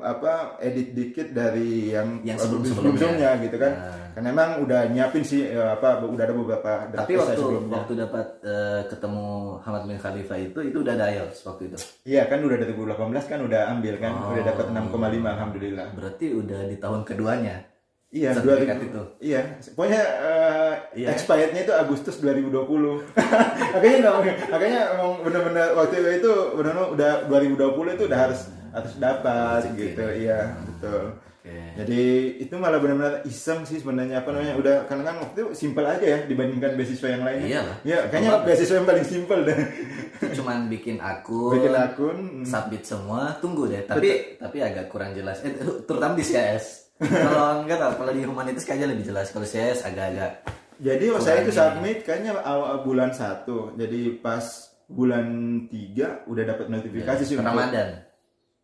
apa edit dikit dari yang Yang sebelum-sebelumnya. sebelumnya gitu kan Nah. karena emang udah nyiapin sih eh, apa udah ada beberapa Tapi waktu sebelumnya waktu dapat eh, ketemu Hamad bin Khalifa itu itu udah ada IELTS waktu itu. iya kan udah 2018 kan udah ambil kan Oh. udah dapat 6,5 alhamdulillah Berarti udah di tahun keduanya. Iya Sertifikat 2000 itu. iya pokoknya eh, Iya. expirednya itu Agustus 2020 makanya nggak makanya emang bener-bener waktu itu bener-bener udah 2020 itu udah harus harus dapat Rezeki. gitu iya betul Oke. Jadi itu malah benar-benar iseng sih sebenarnya apa namanya udah karena kan waktu itu simpel aja ya dibandingkan beasiswa yang lainnya. Iyalah. Ya kayaknya beasiswa yang paling simpel deh. Cuman bikin akun, Bikin akun. submit semua, tunggu deh. Tapi tapi agak kurang jelas. Eh, terutama di CS. Kalau enggak tahu kalau di humanitis kayaknya lebih jelas. Kalau CS agak-agak Jadi waktu saya itu Kurang submit kayaknya awal bulan 1. Jadi pas bulan 3 udah dapat notifikasi sih. untuk- Ramadan.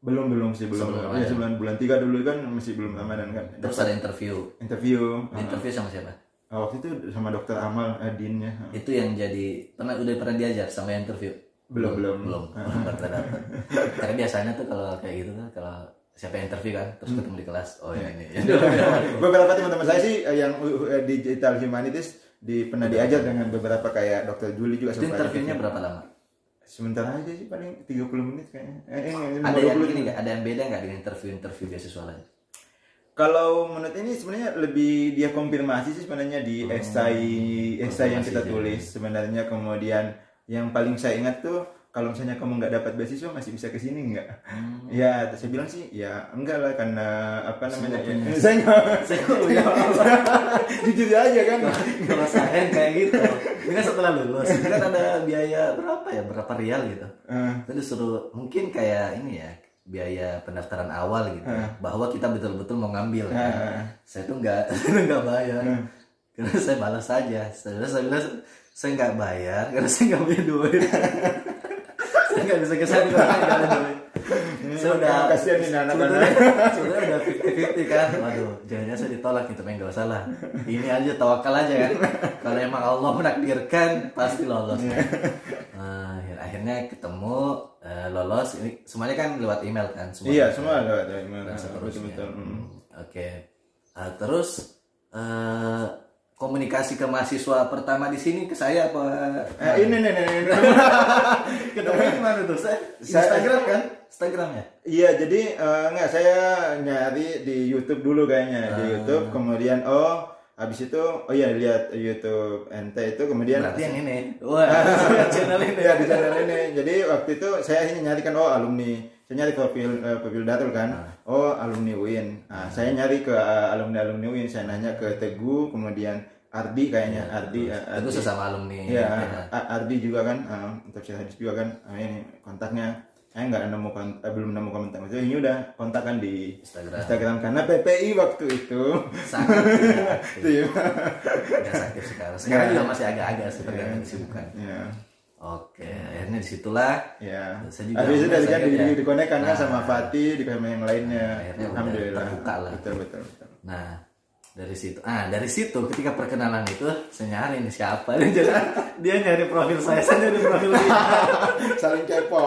Belum belum sih belum. Sebelum Ramadan. sebelum bulan 3 dulu kan masih belum Ramadan kan. Terus ada interview. interview. Di interview sama siapa? Ah, waktu itu sama dokter Amal eh, Dinnya. Itu yang jadi pernah udah pernah diajar sama yang interview. Belum belum. belum belum pernah dapat karena biasanya tuh kalau kayak gitu kan kalau siapa yang interview kan terus Hmm. ketemu di kelas oh Iya. ya ini. Beberapa teman-teman saya sih eh, yang uh, digital humanities di pernah diajar dengan beberapa kayak dokter Juli juga itu interviewnya berapa lama? Sebentar aja sih paling 30 menit kayaknya. Eh, eh, ada yang 50. ini nggak? Ada yang beda nggak dengan interview interview beasiswa lain kalau menurut ini sebenarnya lebih dia konfirmasi sih sebenarnya di esai esai yang kita tulis. sebenarnya kemudian yang paling saya ingat tuh kalau misalnya kamu nggak dapat beasiswa masih bisa ke sini nggak? Ya, terus saya bilang sih ya enggak lah karena apa namanya? ya, saya nggak saya ya jujur aja kan. kalau saya kayak gitu. Kan setelah lulus kan ada biaya berapa ya berapa rial gitu. Eh, terus suruh mungkin kayak ini ya biaya pendaftaran awal gitu. Bahwa kita betul-betul mau ngambil kan. Eh. saya tuh nggak nggak bayar. Karena saya balas saja saya saya bilang saya nggak bayar karena saya nggak punya duit. saya nggak bisa ada duit saya udah kasihan nih anak-anak. sebetulnya udah fifty fifty kan. Waduh jangan saya ditolak gitu tapi nggak usah lah ini aja tawakal aja kan kalau emang Allah menakdirkan pasti lolos. Nah, akhir- akhirnya ketemu eh, lolos. Ini semuanya kan lewat email kan? Semua Iya, semua ada ada email. dan seterusnya. Betul betul. Hmm, Oke. Terus eh, komunikasi ke mahasiswa pertama di sini ke saya apa? Eh, ini nih nih. nih. Ketemu di mana tuh? Saya, Instagram kan? Instagram ya? Iya, jadi eh, enggak saya nyari di YouTube dulu kayaknya di Ah. YouTube, kemudian oh habis itu oh iya lihat YouTube ente itu kemudian Berarti yang ini. Wah, channel ini. ya di channel ini. Jadi waktu itu saya ini nyari kan oh alumni. Saya nyari profil eh, profil Darul kan. Oh alumni UIN. Nah, saya nyari ke eh, alumni alumni UIN. Saya nanya ke Teguh, kemudian Ardi kayaknya Ardi. eh, Itu sesama alumni. Iya, ya. A- Ardi juga kan, uh, tafsir hadis juga kan. Ah, ini kontaknya. Saya nggak nemu kon- eh, belum nemu kontak. Maksudnya ini udah kontakkan di Instagram. Instagram karena PPI waktu itu. Sangat tidak aktif. Iya. Tidak aktif sekarang. Sekarang juga masih agak-agak sih tergantung kesibukan. Iya. Oke, akhirnya di situlah Ya. Saya juga Habis itu dari kan di, ya. dikonekkan kan Nah. sama Fatih, di sama yang lainnya. Akhirnya udah Alhamdulillah. terbuka lah. Betul betul. betul. Nah, dari situ, ah dari situ ketika perkenalan itu saya nyari nih siapa dia jadi dia nyari profil saya, saya nyari profil dia. Saling kepo.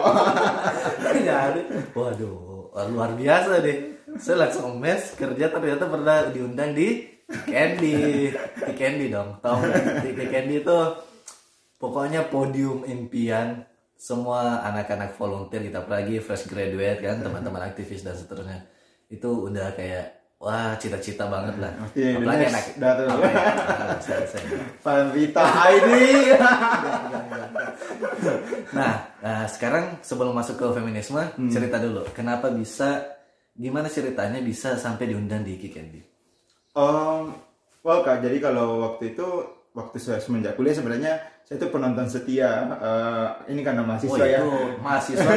Nyari, waduh, luar biasa deh. Saya langsung mes kerja ternyata pernah diundang di Candy, di Candy dong, tahu nggak? Di Candy itu pokoknya podium impian semua anak-anak volunteer kita apalagi fresh graduate kan teman-teman aktivis dan seterusnya. Itu udah kayak wah cita-cita banget lah. Oke, apalagi Dinesh, anak Panvita ID. nah, nah, sekarang sebelum masuk ke feminisme cerita dulu. Kenapa bisa gimana ceritanya bisa sampai diundang di Kikendi Um, well kak, jadi kalau waktu itu waktu saya semenjak kuliah sebenarnya saya itu penonton setia. eh, ini karena Oh mahasiswa ya. itu mahasiswa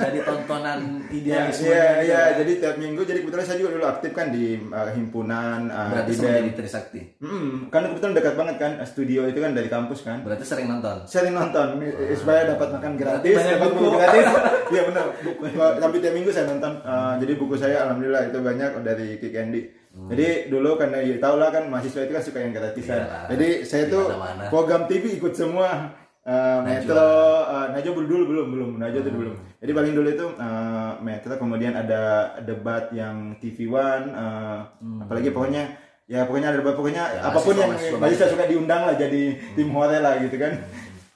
jadi tontonan idealisme gitu iya. kan. Jadi tiap minggu, jadi kebetulan saya juga dulu aktif kan di uh, himpunan, uh, berarti di sama BEM. Trisakti Hmm, karena kebetulan dekat banget kan, studio itu kan dari kampus kan. berarti sering nonton Sering nonton eh, supaya dapat makan gratis, dapat buku. gratis. Iya benar. Buku, Tapi tiap minggu saya nonton. Uh, jadi buku saya alhamdulillah itu banyak dari Kick Andy. Jadi dulu karena ya, tau lah kan mahasiswa itu kan suka yang gratisan. Iyalah, Jadi saya tuh program TV ikut semua. eh, Metro, eh, Najwa belum dulu belum belum. Najwa itu belum. Jadi paling dulu itu eh, Metro, kemudian ada debat yang TV One, eh, apalagi pokoknya ya pokoknya ada debat pokoknya Ya, apa pun yang mahasiswa suka diundang lah jadi tim hore lah gitu kan.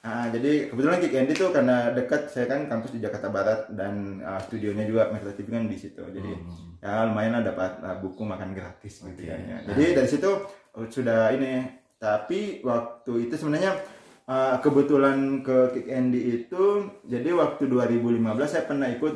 Ah, jadi kebetulan Kick Andy tuh karena dekat saya kan kampus di Jakarta Barat dan ah, studionya juga Metro TV kan di situ. Jadi ya lumayan lah dapat ah, buku makan gratis gitu Oke. kan ya. Jadi dari situ oh, sudah ini tapi waktu itu sebenarnya ah, kebetulan ke Kick Andy itu jadi waktu 2015 saya pernah ikut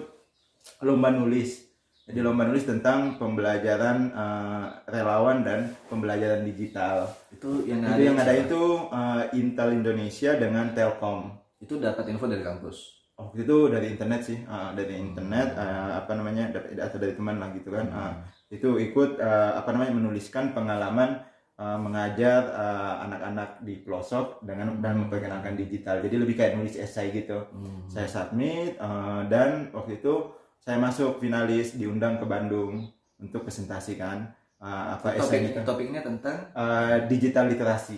lomba nulis. Jadi lomba nulis tentang pembelajaran ah, relawan dan pembelajaran digital. Itu yang Itu yang ada itu uh, Intel Indonesia dengan Telkom. itu dapat info dari kampus. Oh, itu dari internet sih, uh, dari internet uh, apa namanya atau dari teman lah gitu kan. Uh, itu ikut uh, apa namanya menuliskan pengalaman uh, mengajar uh, anak-anak di pelosok dengan dan memperkenalkan digital. Jadi lebih kayak nulis esai gitu. Hmm. Saya submit uh, dan waktu itu saya masuk finalis diundang ke Bandung untuk presentasi kan uh, apa esai Topik, itu topiknya tentang Uh, digital literasi.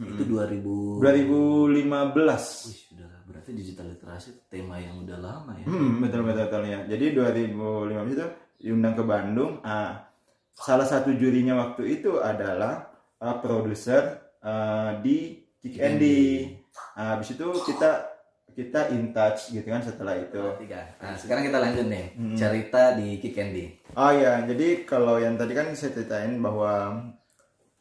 itu 2000 2015. Wih, sudah berarti digital literasi tema yang udah lama ya. Hmm, betul betul betul ya. Jadi 2015 itu diundang ke Bandung. Ah, salah satu jurinya waktu itu adalah ah, produser ah, di Kick Andy. Ah, habis itu kita kita in touch gitu kan setelah itu. Tiga. Nah, sekarang kita lanjut nih. Hmm. Cerita di Kick Andy. Oh ya, jadi kalau yang tadi kan saya ceritain bahwa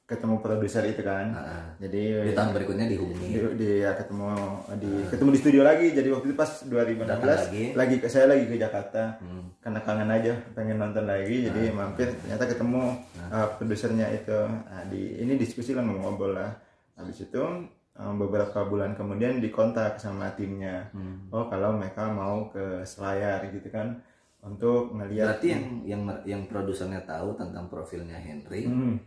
ketemu produser itu kan. Nah, Jadi di tahun berikutnya dihubungi. di, di- ya ketemu di ketemu di studio lagi jadi waktu itu pas 2016 Datang lagi. lagi saya lagi ke Jakarta Hmm. karena kangen aja pengen nonton lagi jadi mampir ternyata ketemu uh, produsernya itu Nah, di ini diskusi lah ngobrol lah habis itu beberapa bulan kemudian dikontak sama timnya Hmm. oh kalau mereka mau ke Selayar gitu kan untuk ngelihat Berarti yang yang yang produsernya tahu tentang profilnya Henry Hmm.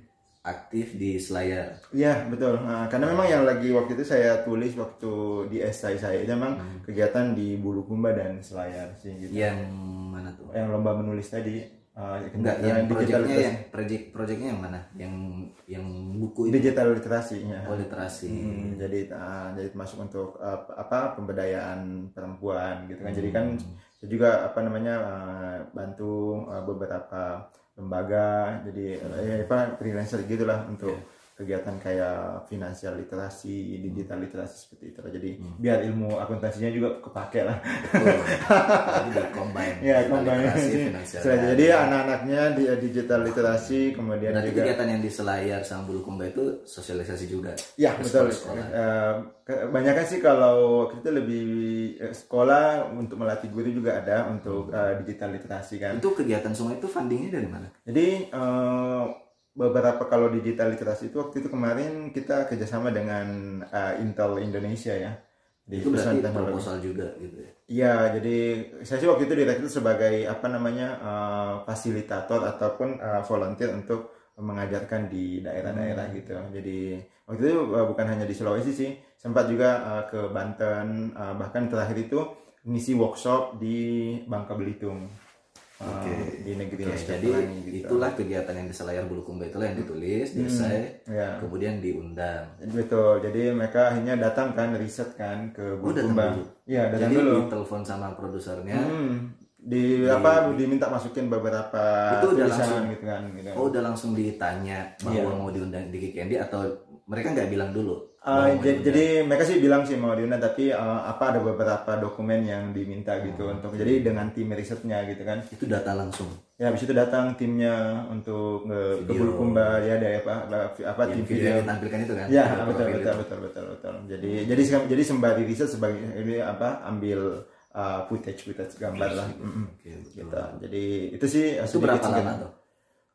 aktif di Slayer. Iya betul. Nah, karena memang yang lagi waktu itu saya tulis waktu di esai saya itu memang kegiatan di Bulukumba dan Selayar sih gitu. Yang mana tuh? Yang lomba menulis tadi uh, Enggak, kegiatan yang proyeknya yang project projectnya yang mana? Yang yang buku itu digital literasinya. oh, literasi. Hmm, jadi uh, jadi masuk untuk uh, apa pemberdayaan perempuan gitu kan. Jadi kan Hmm. saya juga apa namanya uh, bantu uh, beberapa lembaga jadi eh, apa freelancer gitulah untuk kegiatan kayak finansial literasi, digital literasi seperti itu. Jadi biar ilmu akuntansinya juga kepake lah. Betul. Jadi di combine. ya, kembali. literasi, finansial. Jadi anak-anaknya di digital literasi kemudian Berarti juga kegiatan yang di Selayar sama Bulukumba itu sosialisasi juga. Ya betul. Eh, kebanyakan sih kalau kita lebih eh, sekolah untuk melatih guru juga ada untuk eh, digital literasi kan. Itu kegiatan semua itu fundingnya dari mana? Jadi eh, beberapa kalau digital literasi itu waktu itu kemarin kita kerjasama dengan eh, Intel Indonesia ya. Di Itu berarti teknologi. proposal juga gitu ya. Iya, jadi saya sih waktu itu direkrut sebagai apa namanya eh, fasilitator ataupun eh, volunteer untuk mengajarkan di daerah-daerah gitu. Jadi waktu itu eh, bukan hanya di Sulawesi sih, sempat juga eh, ke Banten, eh, bahkan terakhir itu ngisi workshop di Bangka Belitung. Eh, Oke. di negeri Laskar jadi gitu. itulah kegiatan yang di Selayar Bulukumba itulah yang ditulis, diesai, ya. kemudian diundang. Betul. Jadi mereka akhirnya datang kan riset kan ke Oh, datang Bulukumba. dulu. Iya, datang Jadi dulu. ditelepon sama produsernya. Hmm, di, apa diminta masukin beberapa Itu udah tulisan langsung- gitu kan gitu. Oh, udah langsung ditanya bahwa Iya. mau diundang di Kick Andy atau mereka nggak bilang dulu? Uh, bahwa mau j- diundang? jadi mereka sih bilang sih mau diundang tapi uh, apa ada beberapa dokumen yang diminta gitu Hmm. untuk jadi dengan tim risetnya gitu kan itu data langsung. ya habis itu datang timnya untuk ke Video. Bulukumba ya ada apa apa tim Yang video video yang ditampilkan itu kan? ya betul betul itu. betul betul betul jadi jadi sem- jadi sembari riset sebagai ini apa ambil uh, footage footage gambar lah. Oke, betul. gitu jadi itu sih Itu berapa lama tuh?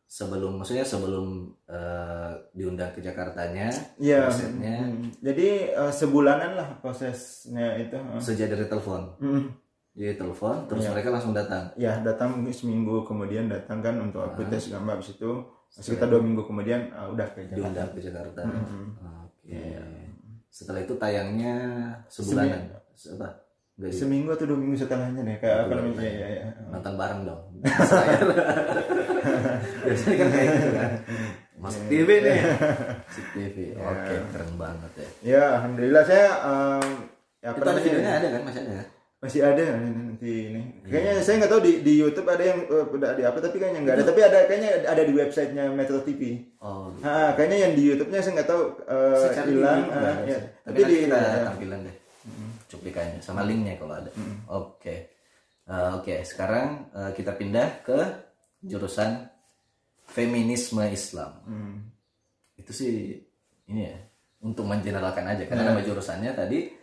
Sebelum, maksudnya sebelum eh, diundang ke Jakartanya, Iya. prosesnya mm. Jadi uh, sebulanan lah prosesnya itu. uh. sejak dari telepon. Mm. Jadi telepon, terus Iya. mereka langsung datang. Ya datang mungkin seminggu kemudian datang kan untuk Ah. upload tes gambar habis itu sekitar dua minggu kemudian uh, udah ke Jakarta. diundang ke Jakarta. Mm-mm. Oke. Setelah itu tayangnya sebulanan. Apa? Nggak di- Seminggu atau dua minggu setelahnya deh kayak apa namanya? Ya, ya, ya. nonton bareng dong. Biasanya kan kayak gitu kan. Masuk TV nih. Masuk TV. Oke, keren banget ya. Ya, alhamdulillah saya um, ya, Itu ada videonya ada kan masih ada kan? masih ada nanti ini. Kayaknya saya nggak tahu di di YouTube ada yang eh, udah di apa tapi kayaknya nggak ada. Tapi ada kayaknya ada di websitenya Metro TV. Oh, gitu. Ah, kayaknya yang di YouTube-nya saya nggak tahu cari hilang. ada ya. Tapi Tapi di kita ya. tampilan deh. Cuplikannya sama linknya kalau ada. Oke. Eh, Oke, sekarang eh, kita pindah ke jurusan feminisme Islam. Hmm. Itu sih ini ya untuk mengeneralkan aja karena nama jurusannya tadi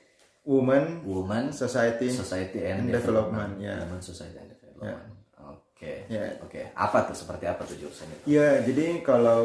Woman Woman Society. Society and, And Development, ya. Woman Society and Development. Oke. Ya. Oke. Apa tuh seperti apa tuh jurusan itu? Iya, jadi kalau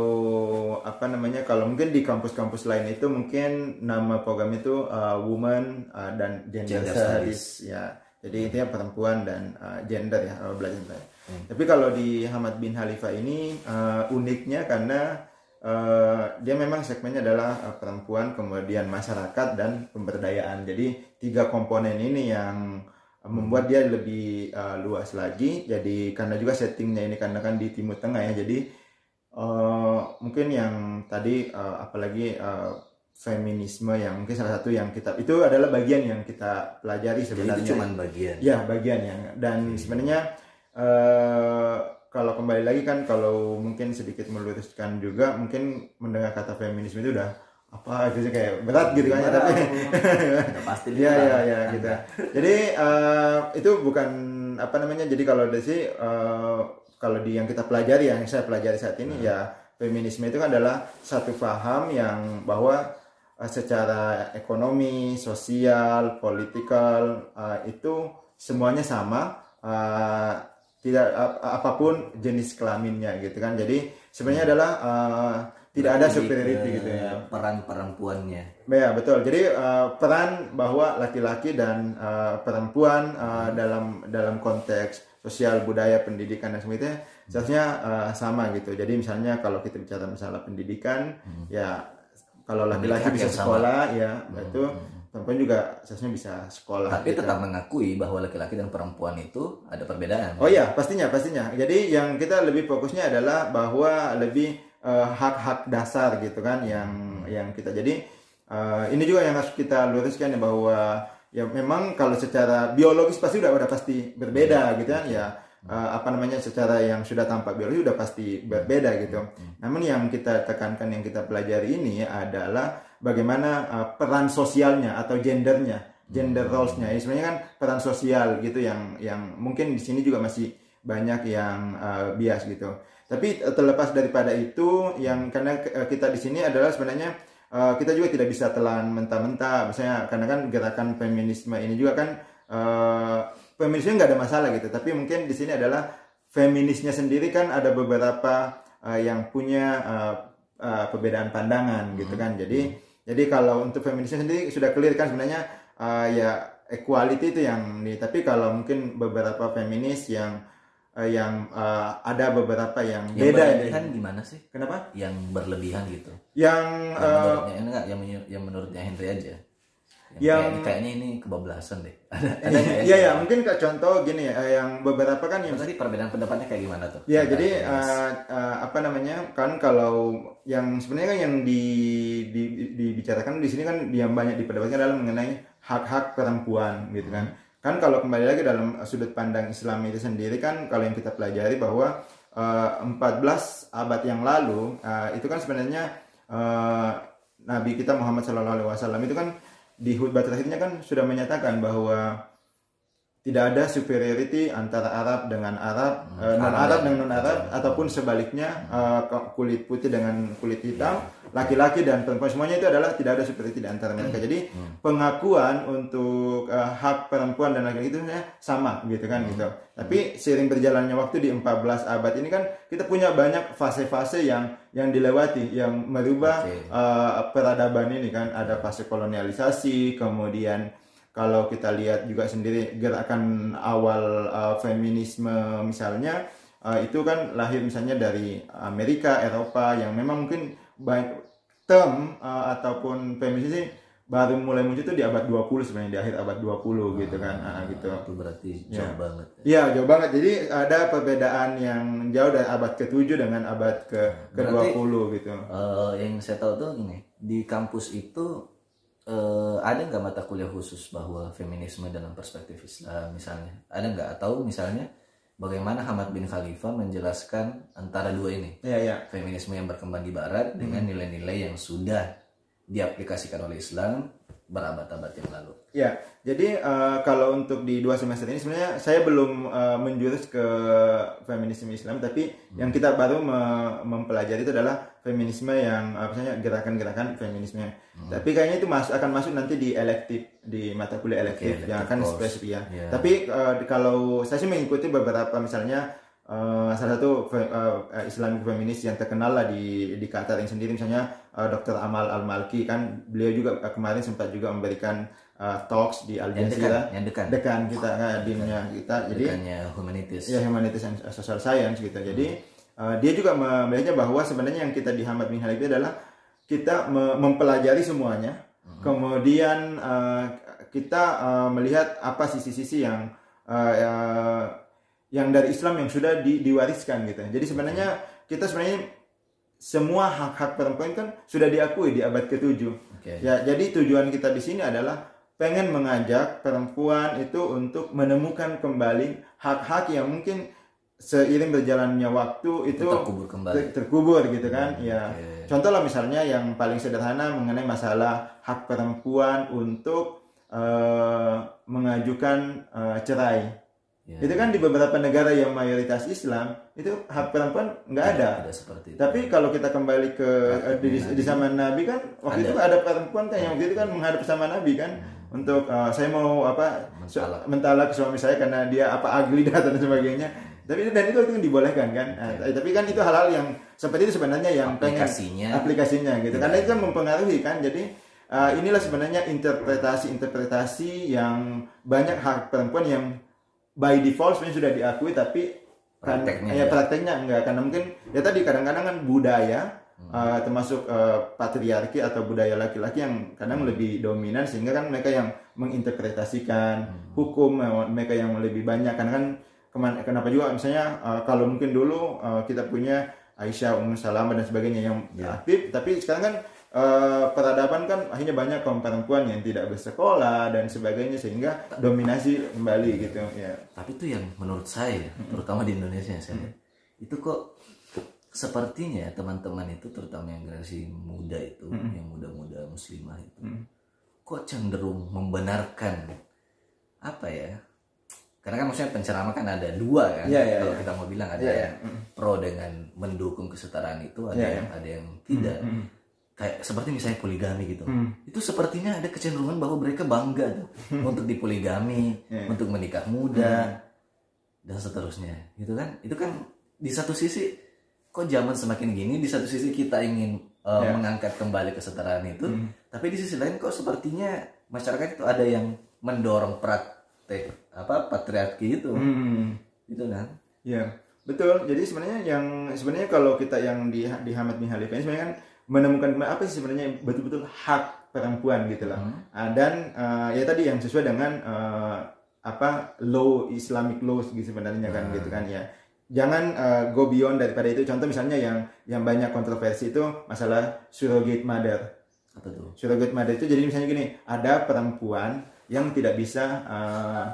apa namanya kalau mungkin di kampus-kampus lain itu mungkin nama program itu uh, Woman uh, dan Gender, Gender Studies ya. Jadi intinya perempuan dan uh, gender ya kalau belajar tentang. Tapi kalau di Hamad bin Khalifa ini uh, uniknya karena uh, dia memang segmennya adalah uh, perempuan, kemudian masyarakat dan pemberdayaan. Jadi tiga komponen ini yang membuat dia lebih uh, luas lagi. Jadi karena juga settingnya ini karena kan di Timur Tengah ya. Jadi uh, mungkin yang tadi uh, apalagi uh, feminisme yang mungkin salah satu yang kita itu adalah bagian yang kita pelajari Jadi sebenarnya. itu cuma bagian. Ya bagian yang dan sebenarnya eh kalau kembali lagi kan kalau mungkin sedikit meluruskan juga mungkin mendengar kata feminisme itu udah apa gitu kayak berat gitu kan ya, tapi pasti ya ya ya gitu. Jadi eh, itu bukan apa namanya jadi kalau dari sih eh, kalau di yang kita pelajari yang saya pelajari saat ini ya feminisme itu kan adalah satu paham yang bahwa eh, secara ekonomi, sosial, politikal eh, itu semuanya sama eh, tidak ap- apa pun jenis kelaminnya gitu kan. Jadi sebenarnya adalah eh, tidak ada Lebih superiority gitu ya. Peran perempuannya. Ya betul. Jadi uh, peran bahwa laki-laki dan uh, perempuan uh, dalam dalam konteks sosial budaya pendidikan dan sebagainya seharusnya uh, sama gitu. Jadi misalnya kalau kita bicara masalah pendidikan, ya kalau laki-laki bisa yang sama. sekolah, ya itu perempuan juga seharusnya bisa sekolah. Tapi gitu. tetap mengakui bahwa laki-laki dan perempuan itu ada perbedaan. Oh iya, pastinya, pastinya. Jadi yang kita lebih fokusnya adalah bahwa lebih eh, hak-hak dasar gitu kan yang yang kita. Jadi eh, ini juga yang harus kita luruskan ya bahwa ya memang kalau secara biologis pasti udah udah pasti berbeda gitu kan ya. Eh, apa namanya secara yang sudah tampak biologis udah pasti berbeda gitu. Namun yang kita tekankan yang kita pelajari ini adalah bagaimana eh, peran sosialnya atau gendernya gender roles-nya ya sebenarnya kan peran sosial gitu yang yang mungkin di sini juga masih banyak yang uh, bias gitu. Tapi uh, terlepas daripada itu yang karena uh, kita di sini adalah sebenarnya uh, kita juga tidak bisa telan mentah-mentah misalnya karena kan gerakan feminisme ini juga kan uh, feminisme nggak ada masalah gitu. Tapi mungkin di sini adalah feminisnya sendiri kan ada beberapa uh, yang punya uh, uh, perbedaan pandangan gitu kan. Jadi jadi kalau untuk feminisnya sendiri sudah clear kan sebenarnya uh, ya equality itu yang nih. Tapi kalau mungkin beberapa feminis yang uh, yang uh, ada beberapa yang Yang beda ya. berlebihan gimana sih? Kenapa? Yang berlebihan gitu. Yang Yang uh, menurutnya ini enggak yang, yang menurutnya Henry aja. Yang, Yang- kayak- kayaknya ini kebablasan deh. Ada ada nggak ya? Iya ya mungkin kayak contoh gini ya, yang beberapa kan yang Tadi perbedaan pendapatnya kayak gimana tuh? Ya, Coba jadi uh, uh, apa namanya kan kalau yang sebenarnya kan yang di, di, di- dibicarakan di sini kan yang banyak diperdebatkan adalah mengenai hak-hak perempuan gitu kan. Kan kalau kembali lagi dalam sudut pandang Islam itu sendiri kan kalau yang kita pelajari bahwa uh, 14 abad yang lalu uh, itu kan sebenarnya uh, Nabi kita Muhammad SAW itu kan di khutbah terakhirnya kan sudah menyatakan bahwa tidak ada superiority antara Arab dengan Arab, Hmm, non Arab. dengan non Arab, ataupun sebaliknya eh, kulit putih dengan kulit hitam, laki-laki dan perempuan semuanya itu adalah tidak ada superiority di antara mereka. Jadi Hmm. pengakuan untuk eh, hak perempuan dan laki-laki itu sebenarnya sama gitu kan gitu. Tapi seiring berjalannya waktu di 14 abad ini kan kita punya banyak fase-fase yang yang dilewati yang merubah Oke. eh, peradaban ini kan ada fase kolonialisasi, kemudian kalau kita lihat juga sendiri gerakan awal uh, feminisme misalnya uh, itu kan lahir misalnya dari Amerika, Eropa yang memang mungkin banyak term uh, ataupun feminis ini baru mulai muncul itu di abad 20 sebenarnya di akhir abad 20 gitu kan. Ah, gitu. Itu berarti jauh banget. Iya jauh banget. Jadi ada perbedaan yang jauh dari abad ke-7 dengan abad ke ke-20 gitu. Eh, yang saya tahu tuh ini di kampus itu eh, ada nggak mata kuliah khusus bahwa feminisme dalam perspektif Islam misalnya ada nggak? Atau misalnya bagaimana Hamad bin Khalifah menjelaskan antara dua ini? Iya iya. Feminisme yang berkembang di Barat dengan nilai-nilai yang sudah diaplikasikan oleh Islam berabad-abad yang lalu. Ya, jadi eh, kalau untuk di dua semester ini sebenarnya saya belum eh, menjurus ke feminisme Islam, tapi yang kita baru me- mempelajari itu adalah feminisme yang apa misalnya gerakan-gerakan feminisme. Tapi kayaknya itu masuk akan masuk nanti di elektif di mata kuliah elektif yang akan spesifik ya. Ya. Tapi di- kalau saya sih mengikuti beberapa misalnya eh, salah satu fe- eh, Islamic feminis yang terkenal lah di di Qatar yang sendiri misalnya eh, Dr. Amal Al Malki kan beliau juga kemarin sempat juga memberikan eh, talks di Al Yang dekan, Jazeera yang dekan, dekan kita eh, dinnya kita jadi dekannya humanities. ya humanities and social science gitu jadi eh, dia juga me- melihatnya bahwa sebenarnya yang kita di Hamad bin Khalid itu adalah kita me- mempelajari semuanya. Kemudian eh, kita eh, melihat apa sisi-sisi yang eh, eh, yang dari Islam yang sudah di- diwariskan gitu. Jadi sebenarnya kita sebenarnya semua hak-hak perempuan kan sudah diakui di abad ke-7 Oke. Ya, jadi tujuan kita di sini adalah pengen mengajak perempuan itu untuk menemukan kembali hak-hak yang mungkin seiring berjalannya waktu itu terkubur kembali. ter- terkubur gitu kan. Ya. oke. Contoh lah misalnya yang paling sederhana mengenai masalah hak perempuan untuk eh, mengajukan eh, cerai. Ya. Itu kan di beberapa negara yang mayoritas Islam itu hak perempuan nggak ada. Tidak seperti itu. Tapi kalau kita kembali ke eh, di, di zaman Nabi kan waktu itu ada perempuan kan yang waktu itu kan menghadap sama Nabi kan untuk eh, saya mau apa Mentalak. mentalak ke suami saya karena dia apa ugly dan sebagainya. Tapi dan itu itu dibolehkan kan. Nah, tapi kan itu hal-hal yang seperti itu sebenarnya yang pengen Aplikasinya. aplikasinya gitu. Karena itu kan mempengaruhi kan. Jadi eh, inilah sebenarnya interpretasi-interpretasi yang banyak hak perempuan yang by default sebenarnya sudah diakui tapi kan Prakteknya ya enggak. prakteknya enggak karena mungkin ya tadi kadang-kadang kan budaya Hmm. uh, termasuk uh, patriarki atau budaya laki-laki yang kadang lebih dominan sehingga kan mereka yang menginterpretasikan Hmm. hukum uh, mereka yang lebih banyak karena kan keman- kenapa juga? Misalnya uh, kalau mungkin dulu uh, kita punya Aisyah, Ummu Salamah dan sebagainya yang Ya. aktif. Tapi sekarang kan uh, peradaban kan akhirnya banyak kaum perempuan yang tidak bersekolah dan sebagainya sehingga dominasi kembali gitu ya. Tapi itu yang menurut saya, terutama di Indonesia saya, itu kok sepertinya teman-teman itu terutama yang generasi muda itu, yang muda-muda muslimah itu, kok cenderung membenarkan apa ya? Karena kan maksudnya penceramah kan ada dua kan, Iya, iya, kalau iya. kita mau bilang ada Iya, iya. yang pro dengan mendukung kesetaraan itu, ada Iya, yang ada yang tidak. Kayak seperti misalnya poligami gitu. Itu sepertinya ada kecenderungan bahwa mereka bangga tuh untuk dipoligami, Iya. untuk menikah muda dan seterusnya. Gitu kan? Itu kan di satu sisi kok zaman semakin gini, di satu sisi kita ingin uh, Iya. mengangkat kembali kesetaraan itu, tapi di sisi lain kok sepertinya masyarakat itu ada yang mendorong apa patriarki itu. Hmm. Gitu kan? Ya, betul. Jadi sebenarnya yang sebenarnya kalau kita yang di di Hamad bin Khalifah ini sebenarnya kan menemukan apa sih sebenarnya betul-betul hak perempuan gitu lah. Ah, dan ah, ya tadi yang sesuai dengan ah, apa law Islamic laws gitu sebenarnya kan gitu kan ya. Jangan ah, go beyond daripada itu. Contoh misalnya yang yang banyak kontroversi itu masalah surrogate mother. Apa tuh? Surrogate mother itu jadi misalnya gini, ada perempuan yang tidak bisa uh,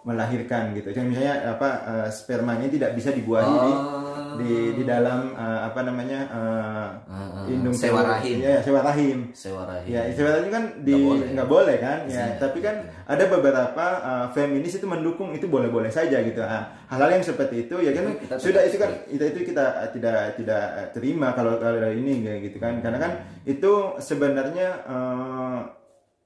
melahirkan gitu. Jadi misalnya apa uh, spermanya tidak bisa dibuahi di Oh. di di dalam uh, apa namanya uh, Ah, ah. indung Sewa rahim. Iya, sewa rahim. Sewa rahim. Ya, sewa rahim kan di Nggak boleh. boleh kan? Ya, Iya. tapi kan ada beberapa uh, feminis itu mendukung itu boleh-boleh saja gitu. Ah, hal-hal yang seperti itu ya kan kita sudah itu kan itu itu kita uh, tidak tidak uh, terima kalau kalau ini kayak gitu kan. Karena kan itu sebenarnya uh,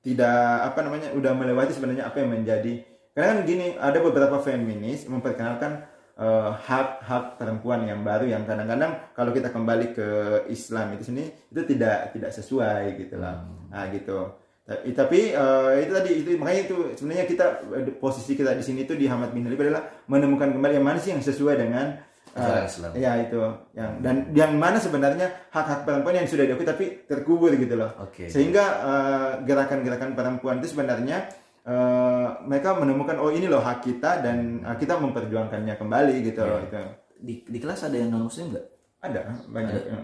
tidak apa namanya udah melewati sebenarnya apa yang menjadi. Karena kan gini ada beberapa feminis memperkenalkan eh, hak-hak perempuan yang baru yang kadang-kadang kalau kita kembali ke Islam itu sini itu tidak tidak sesuai gitu lah. Nah gitu. Tapi, eh, itu tadi itu makanya itu sebenarnya kita eh, posisi kita di sini itu di Hamad bin Halif adalah menemukan kembali yang mana sih yang sesuai dengan Islam. ya itu yang dan yang mana sebenarnya hak-hak perempuan yang sudah diakui tapi terkubur gitu loh Oke. sehingga eh, gerakan-gerakan perempuan itu sebenarnya eh, mereka menemukan oh ini loh hak kita dan eh, kita memperjuangkannya kembali gitu loh itu Di, di kelas ada yang non muslim nggak? ada banyak Ya,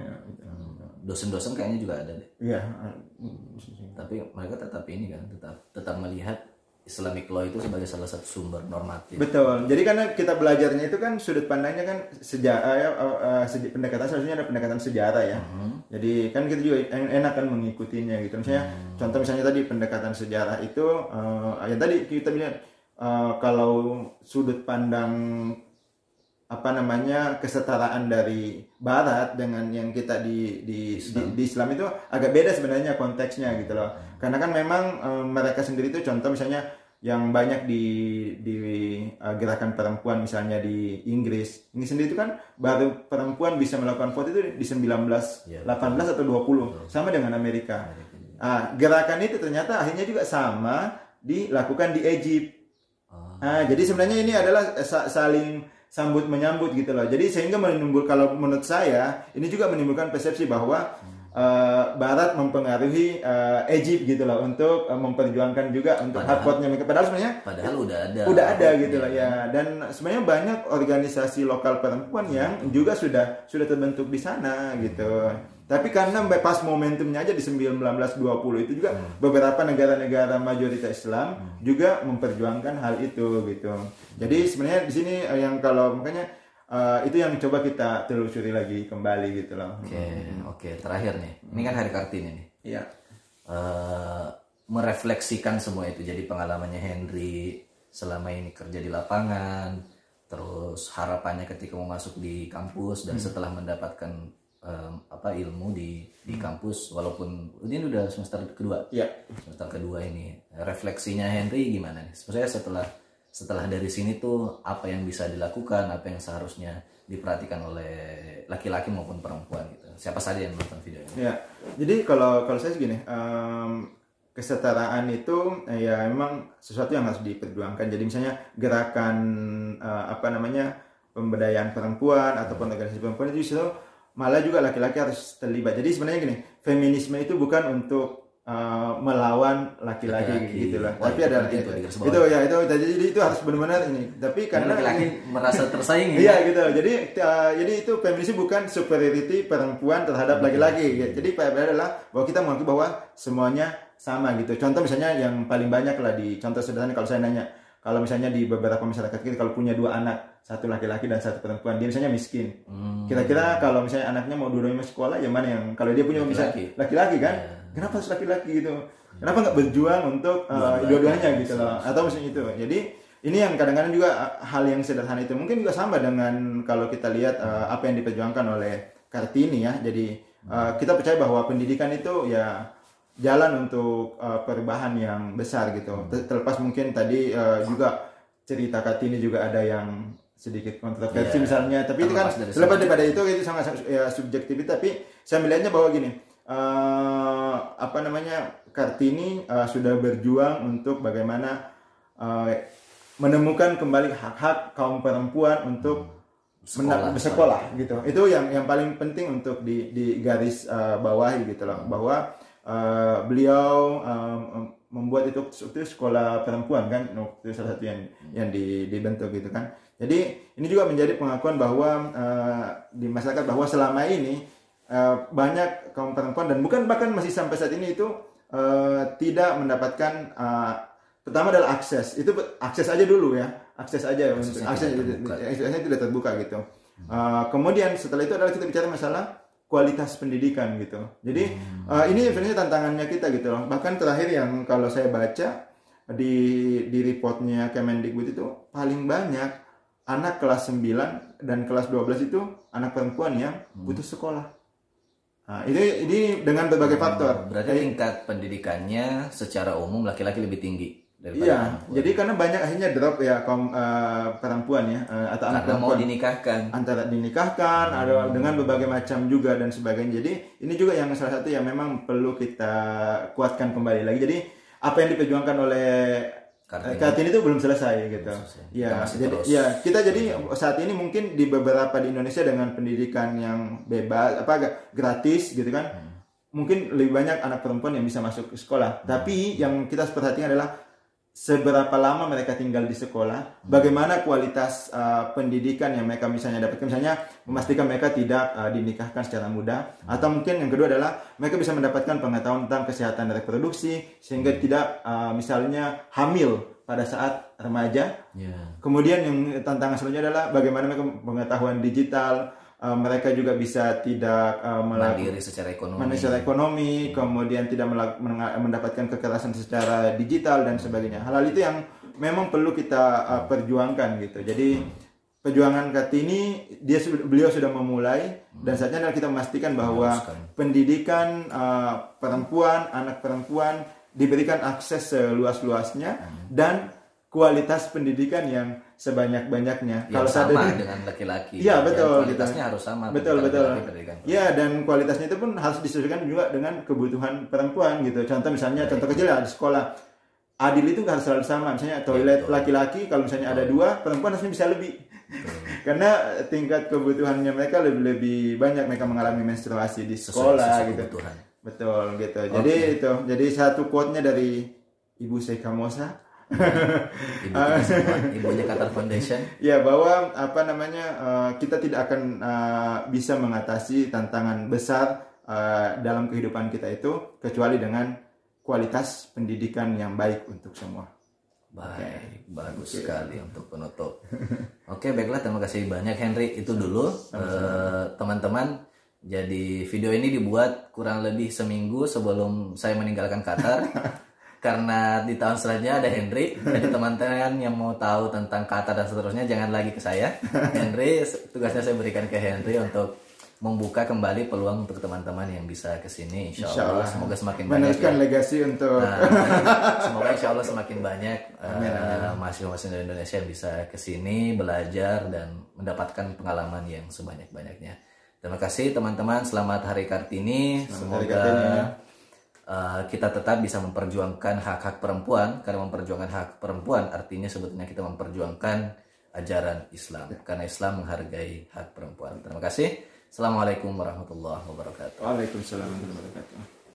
ya, itu. Dosen-dosen kayaknya juga ada deh. Iya, Tapi mereka tetap ini kan, tetap tetap melihat Islamic law itu sebagai salah satu sumber normatif. Betul. Jadi karena kita belajarnya itu kan sudut pandangnya kan sejarah ya uh, uh, seja- pendekatan seharusnya ada pendekatan sejarah ya. Jadi kan kita juga en- enak kan mengikutinya gitu. Misalnya contoh misalnya tadi pendekatan sejarah itu uh, yang tadi kita bilang uh, kalau sudut pandang apa namanya kesetaraan dari barat dengan yang kita di di Islam, di, di Islam itu agak beda sebenarnya konteksnya gitu loh. Karena kan memang eh, mereka sendiri itu contoh misalnya yang banyak di di eh, gerakan perempuan misalnya di Inggris. Inggris sendiri itu kan baru perempuan bisa melakukan vote itu di 19 Iya, 18 atau 20 sama dengan Amerika. Ah, gerakan itu ternyata akhirnya juga sama dilakukan di Egypt. Oh, Nah, jadi sebenarnya ini adalah eh, sa- saling sambut menyambut gitu loh. Jadi sehingga menimbul kalau menurut saya ini juga menimbulkan persepsi bahwa eh, Barat mempengaruhi eh, Egypt gitu loh untuk eh, memperjuangkan juga untuk hak vote-nya mereka. Padahal sebenarnya padahal udah ada. udah ada gitu loh ya. Dan sebenarnya banyak organisasi lokal perempuan yang juga sudah sudah terbentuk di sana gitu. Tapi karena pas momentumnya aja di 1920 itu juga beberapa negara-negara mayoritas Islam juga memperjuangkan hal itu gitu. Jadi sebenarnya di sini yang kalau makanya eh, itu yang coba kita telusuri lagi kembali gitu loh. Oke, oke. Terakhir nih, ini kan hari Kartini nih. Iya. Eh, merefleksikan semua itu jadi pengalamannya Henry selama ini kerja di lapangan terus harapannya ketika mau masuk di kampus dan setelah mendapatkan em, apa ilmu di di kampus walaupun ini udah semester kedua Iya. semester kedua ini refleksinya Henry gimana nih sebenarnya setelah setelah dari sini tuh apa yang bisa dilakukan apa yang seharusnya diperhatikan oleh laki-laki maupun perempuan gitu siapa saja yang nonton video ini Ya, jadi kalau kalau saya segini, em, kesetaraan itu eh, ya memang sesuatu yang harus diperjuangkan. Jadi misalnya gerakan eh, apa namanya pemberdayaan perempuan ataupun organisasi perempuan itu justru malah juga laki-laki harus terlibat. Jadi sebenarnya gini, feminisme itu bukan untuk eh, melawan laki-laki gitu lah. Wah, Tapi itu ada itu, bawah. itu ya itu jadi itu harus benar-benar ini. Tapi karena laki-laki merasa tersaingi Iya gitu. Jadi uh, jadi itu feminisme bukan superiority perempuan terhadap laki-laki. gitu. Jadi pada adalah bahwa kita mengakui bahwa semuanya sama gitu. Contoh misalnya yang paling banyak lah di contoh sederhana kalau saya nanya, kalau misalnya di beberapa masyarakat kita kalau punya dua anak, satu laki-laki dan satu perempuan, dia misalnya miskin. Hmm. Kira-kira kalau misalnya anaknya mau dua-duanya masuk sekolah, yang mana yang kalau dia punya misalnya Laki-laki. laki-laki kan? Iya. Kenapa harus laki-laki gitu? Kenapa nggak berjuang untuk uh, Dua-duanya. gitu loh? Atau misalnya itu. Jadi ini yang kadang-kadang juga uh, hal yang sederhana itu mungkin juga sama dengan kalau kita lihat uh, apa yang diperjuangkan oleh Kartini ya. Jadi uh, kita percaya bahwa pendidikan itu ya jalan untuk uh, perubahan yang besar gitu. Ter- Terlepas mungkin tadi uh, juga cerita Kartini juga ada yang sedikit kontroversi Iya. misalnya, tapi itu kan terlepas daripada itu itu sangat ya, subjektif tapi saya melihatnya bahwa gini eh, apa namanya Kartini eh, sudah berjuang untuk bagaimana eh, menemukan kembali hak-hak kaum perempuan untuk Sekolah. bersekolah gitu. Itu yang yang paling penting untuk di, di garis eh, bawahi gitu loh. Bahwa eh, beliau eh, membuat itu, itu sekolah perempuan kan? Itu salah satu yang yang di- dibentuk gitu kan. Jadi ini juga menjadi pengakuan bahwa eh, di masyarakat bahwa selama ini eh, banyak kaum perempuan dan bukan bahkan masih sampai saat ini itu eh, tidak mendapatkan eh, pertama adalah akses. Itu akses aja dulu ya. Akses aja Aksesnya akses tidak terbuka. aksesnya tidak terbuka gitu. Eh, kemudian setelah itu adalah kita bicara masalah kualitas pendidikan gitu. Jadi eh, ini sebenarnya tantangannya kita gitu loh. Bahkan terakhir yang kalau saya baca di di reportnya Kemendikbud itu paling banyak anak kelas 9 dan kelas 12 itu anak perempuan yang putus sekolah. Nah, ini ini dengan berbagai faktor. Berarti tingkat pendidikannya secara umum laki-laki lebih tinggi daripada Iya, perempuan. jadi karena banyak akhirnya drop ya kaum eh, perempuan ya eh, atau anak karena mau perempuan dinikahkan. antara dinikahkan ada dengan berbagai macam juga dan sebagainya. Jadi ini juga yang salah satu yang memang perlu kita kuatkan kembali lagi. Jadi apa yang diperjuangkan oleh Kartini. Kartini itu belum selesai gitu. selesai. Kita Ya, jadi terus. ya kita jadi saat ini mungkin di beberapa di Indonesia dengan pendidikan yang bebas apa agak gratis gitu kan. Hmm. Mungkin lebih banyak anak perempuan yang bisa masuk ke sekolah. Tapi yang kita perhatikan adalah seberapa lama mereka tinggal di sekolah, bagaimana kualitas uh, pendidikan yang mereka misalnya dapatkan, misalnya memastikan mereka tidak uh, dinikahkan secara mudah, atau mungkin yang kedua adalah mereka bisa mendapatkan pengetahuan tentang kesehatan reproduksi sehingga tidak uh, misalnya hamil pada saat remaja. Ya. Kemudian yang tantangan selanjutnya adalah bagaimana mereka pengetahuan digital, uh, mereka juga bisa tidak uh, melakukan Mandiri secara ekonomi. secara ekonomi, kemudian tidak mendapatkan kekerasan secara digital dan sebagainya. Hal-hal itu yang memang perlu kita uh, perjuangkan gitu. Jadi perjuangan Kartini dia beliau sudah memulai dan saatnya adalah kita memastikan bahwa pendidikan uh, perempuan, anak perempuan diberikan akses seluas-luasnya dan kualitas pendidikan yang sebanyak-banyaknya. Saat sama ini- dengan laki-laki. Iya, betul, Kualitasnya gitu. harus sama. betul betul laki-laki pendidikan. ya dan kualitasnya itu pun harus disesuaikan juga dengan kebutuhan perempuan gitu contoh misalnya contoh kecil ya di sekolah adil itu nggak harus selalu sama misalnya toilet betul. laki-laki kalau misalnya ada dua perempuan harusnya bisa lebih karena tingkat kebutuhannya mereka lebih lebih banyak mereka mengalami menstruasi di Sesuai- sekolah sesuai gitu kebutuhan. betul gitu jadi itu jadi satu quote-nya dari ibu Seika Mosa Ibu kita semua, ibunya Qatar Foundation. Ya bahwa apa namanya eh, kita tidak akan eh, bisa mengatasi tantangan besar eh, dalam kehidupan kita itu kecuali dengan kualitas pendidikan yang baik untuk semua. Baik, bagus sekali untuk penutup. Oke, baiklah terima kasih banyak Henry. Itu dulu eh, teman-teman. Jadi video ini dibuat kurang lebih seminggu sebelum saya meninggalkan Qatar. Karena di tahun selanjutnya ada Henry. Jadi teman-teman yang mau tahu tentang Qatar dan seterusnya jangan lagi ke saya. Henry tugasnya saya berikan ke Henry untuk membuka kembali peluang untuk teman-teman yang bisa ke sini. Insya Insya Allah Allah. semoga semakin banyak. ya. Meneruskan legasi untuk Nah, semoga insya Allah semakin banyak eh, mahasiswa-mahasiswa dari Indonesia yang bisa ke sini belajar dan mendapatkan pengalaman yang sebanyak-banyaknya. Terima kasih teman-teman. Selamat Hari Kartini. Semoga Hari Kartini. Eh, kita tetap bisa memperjuangkan hak-hak perempuan. Karena memperjuangkan hak perempuan artinya sebetulnya kita memperjuangkan ajaran Islam. Karena Islam menghargai hak perempuan. Terima kasih. Assalamualaikum warahmatullahi wabarakatuh. Waalaikumsalam warahmatullahi wabarakatuh.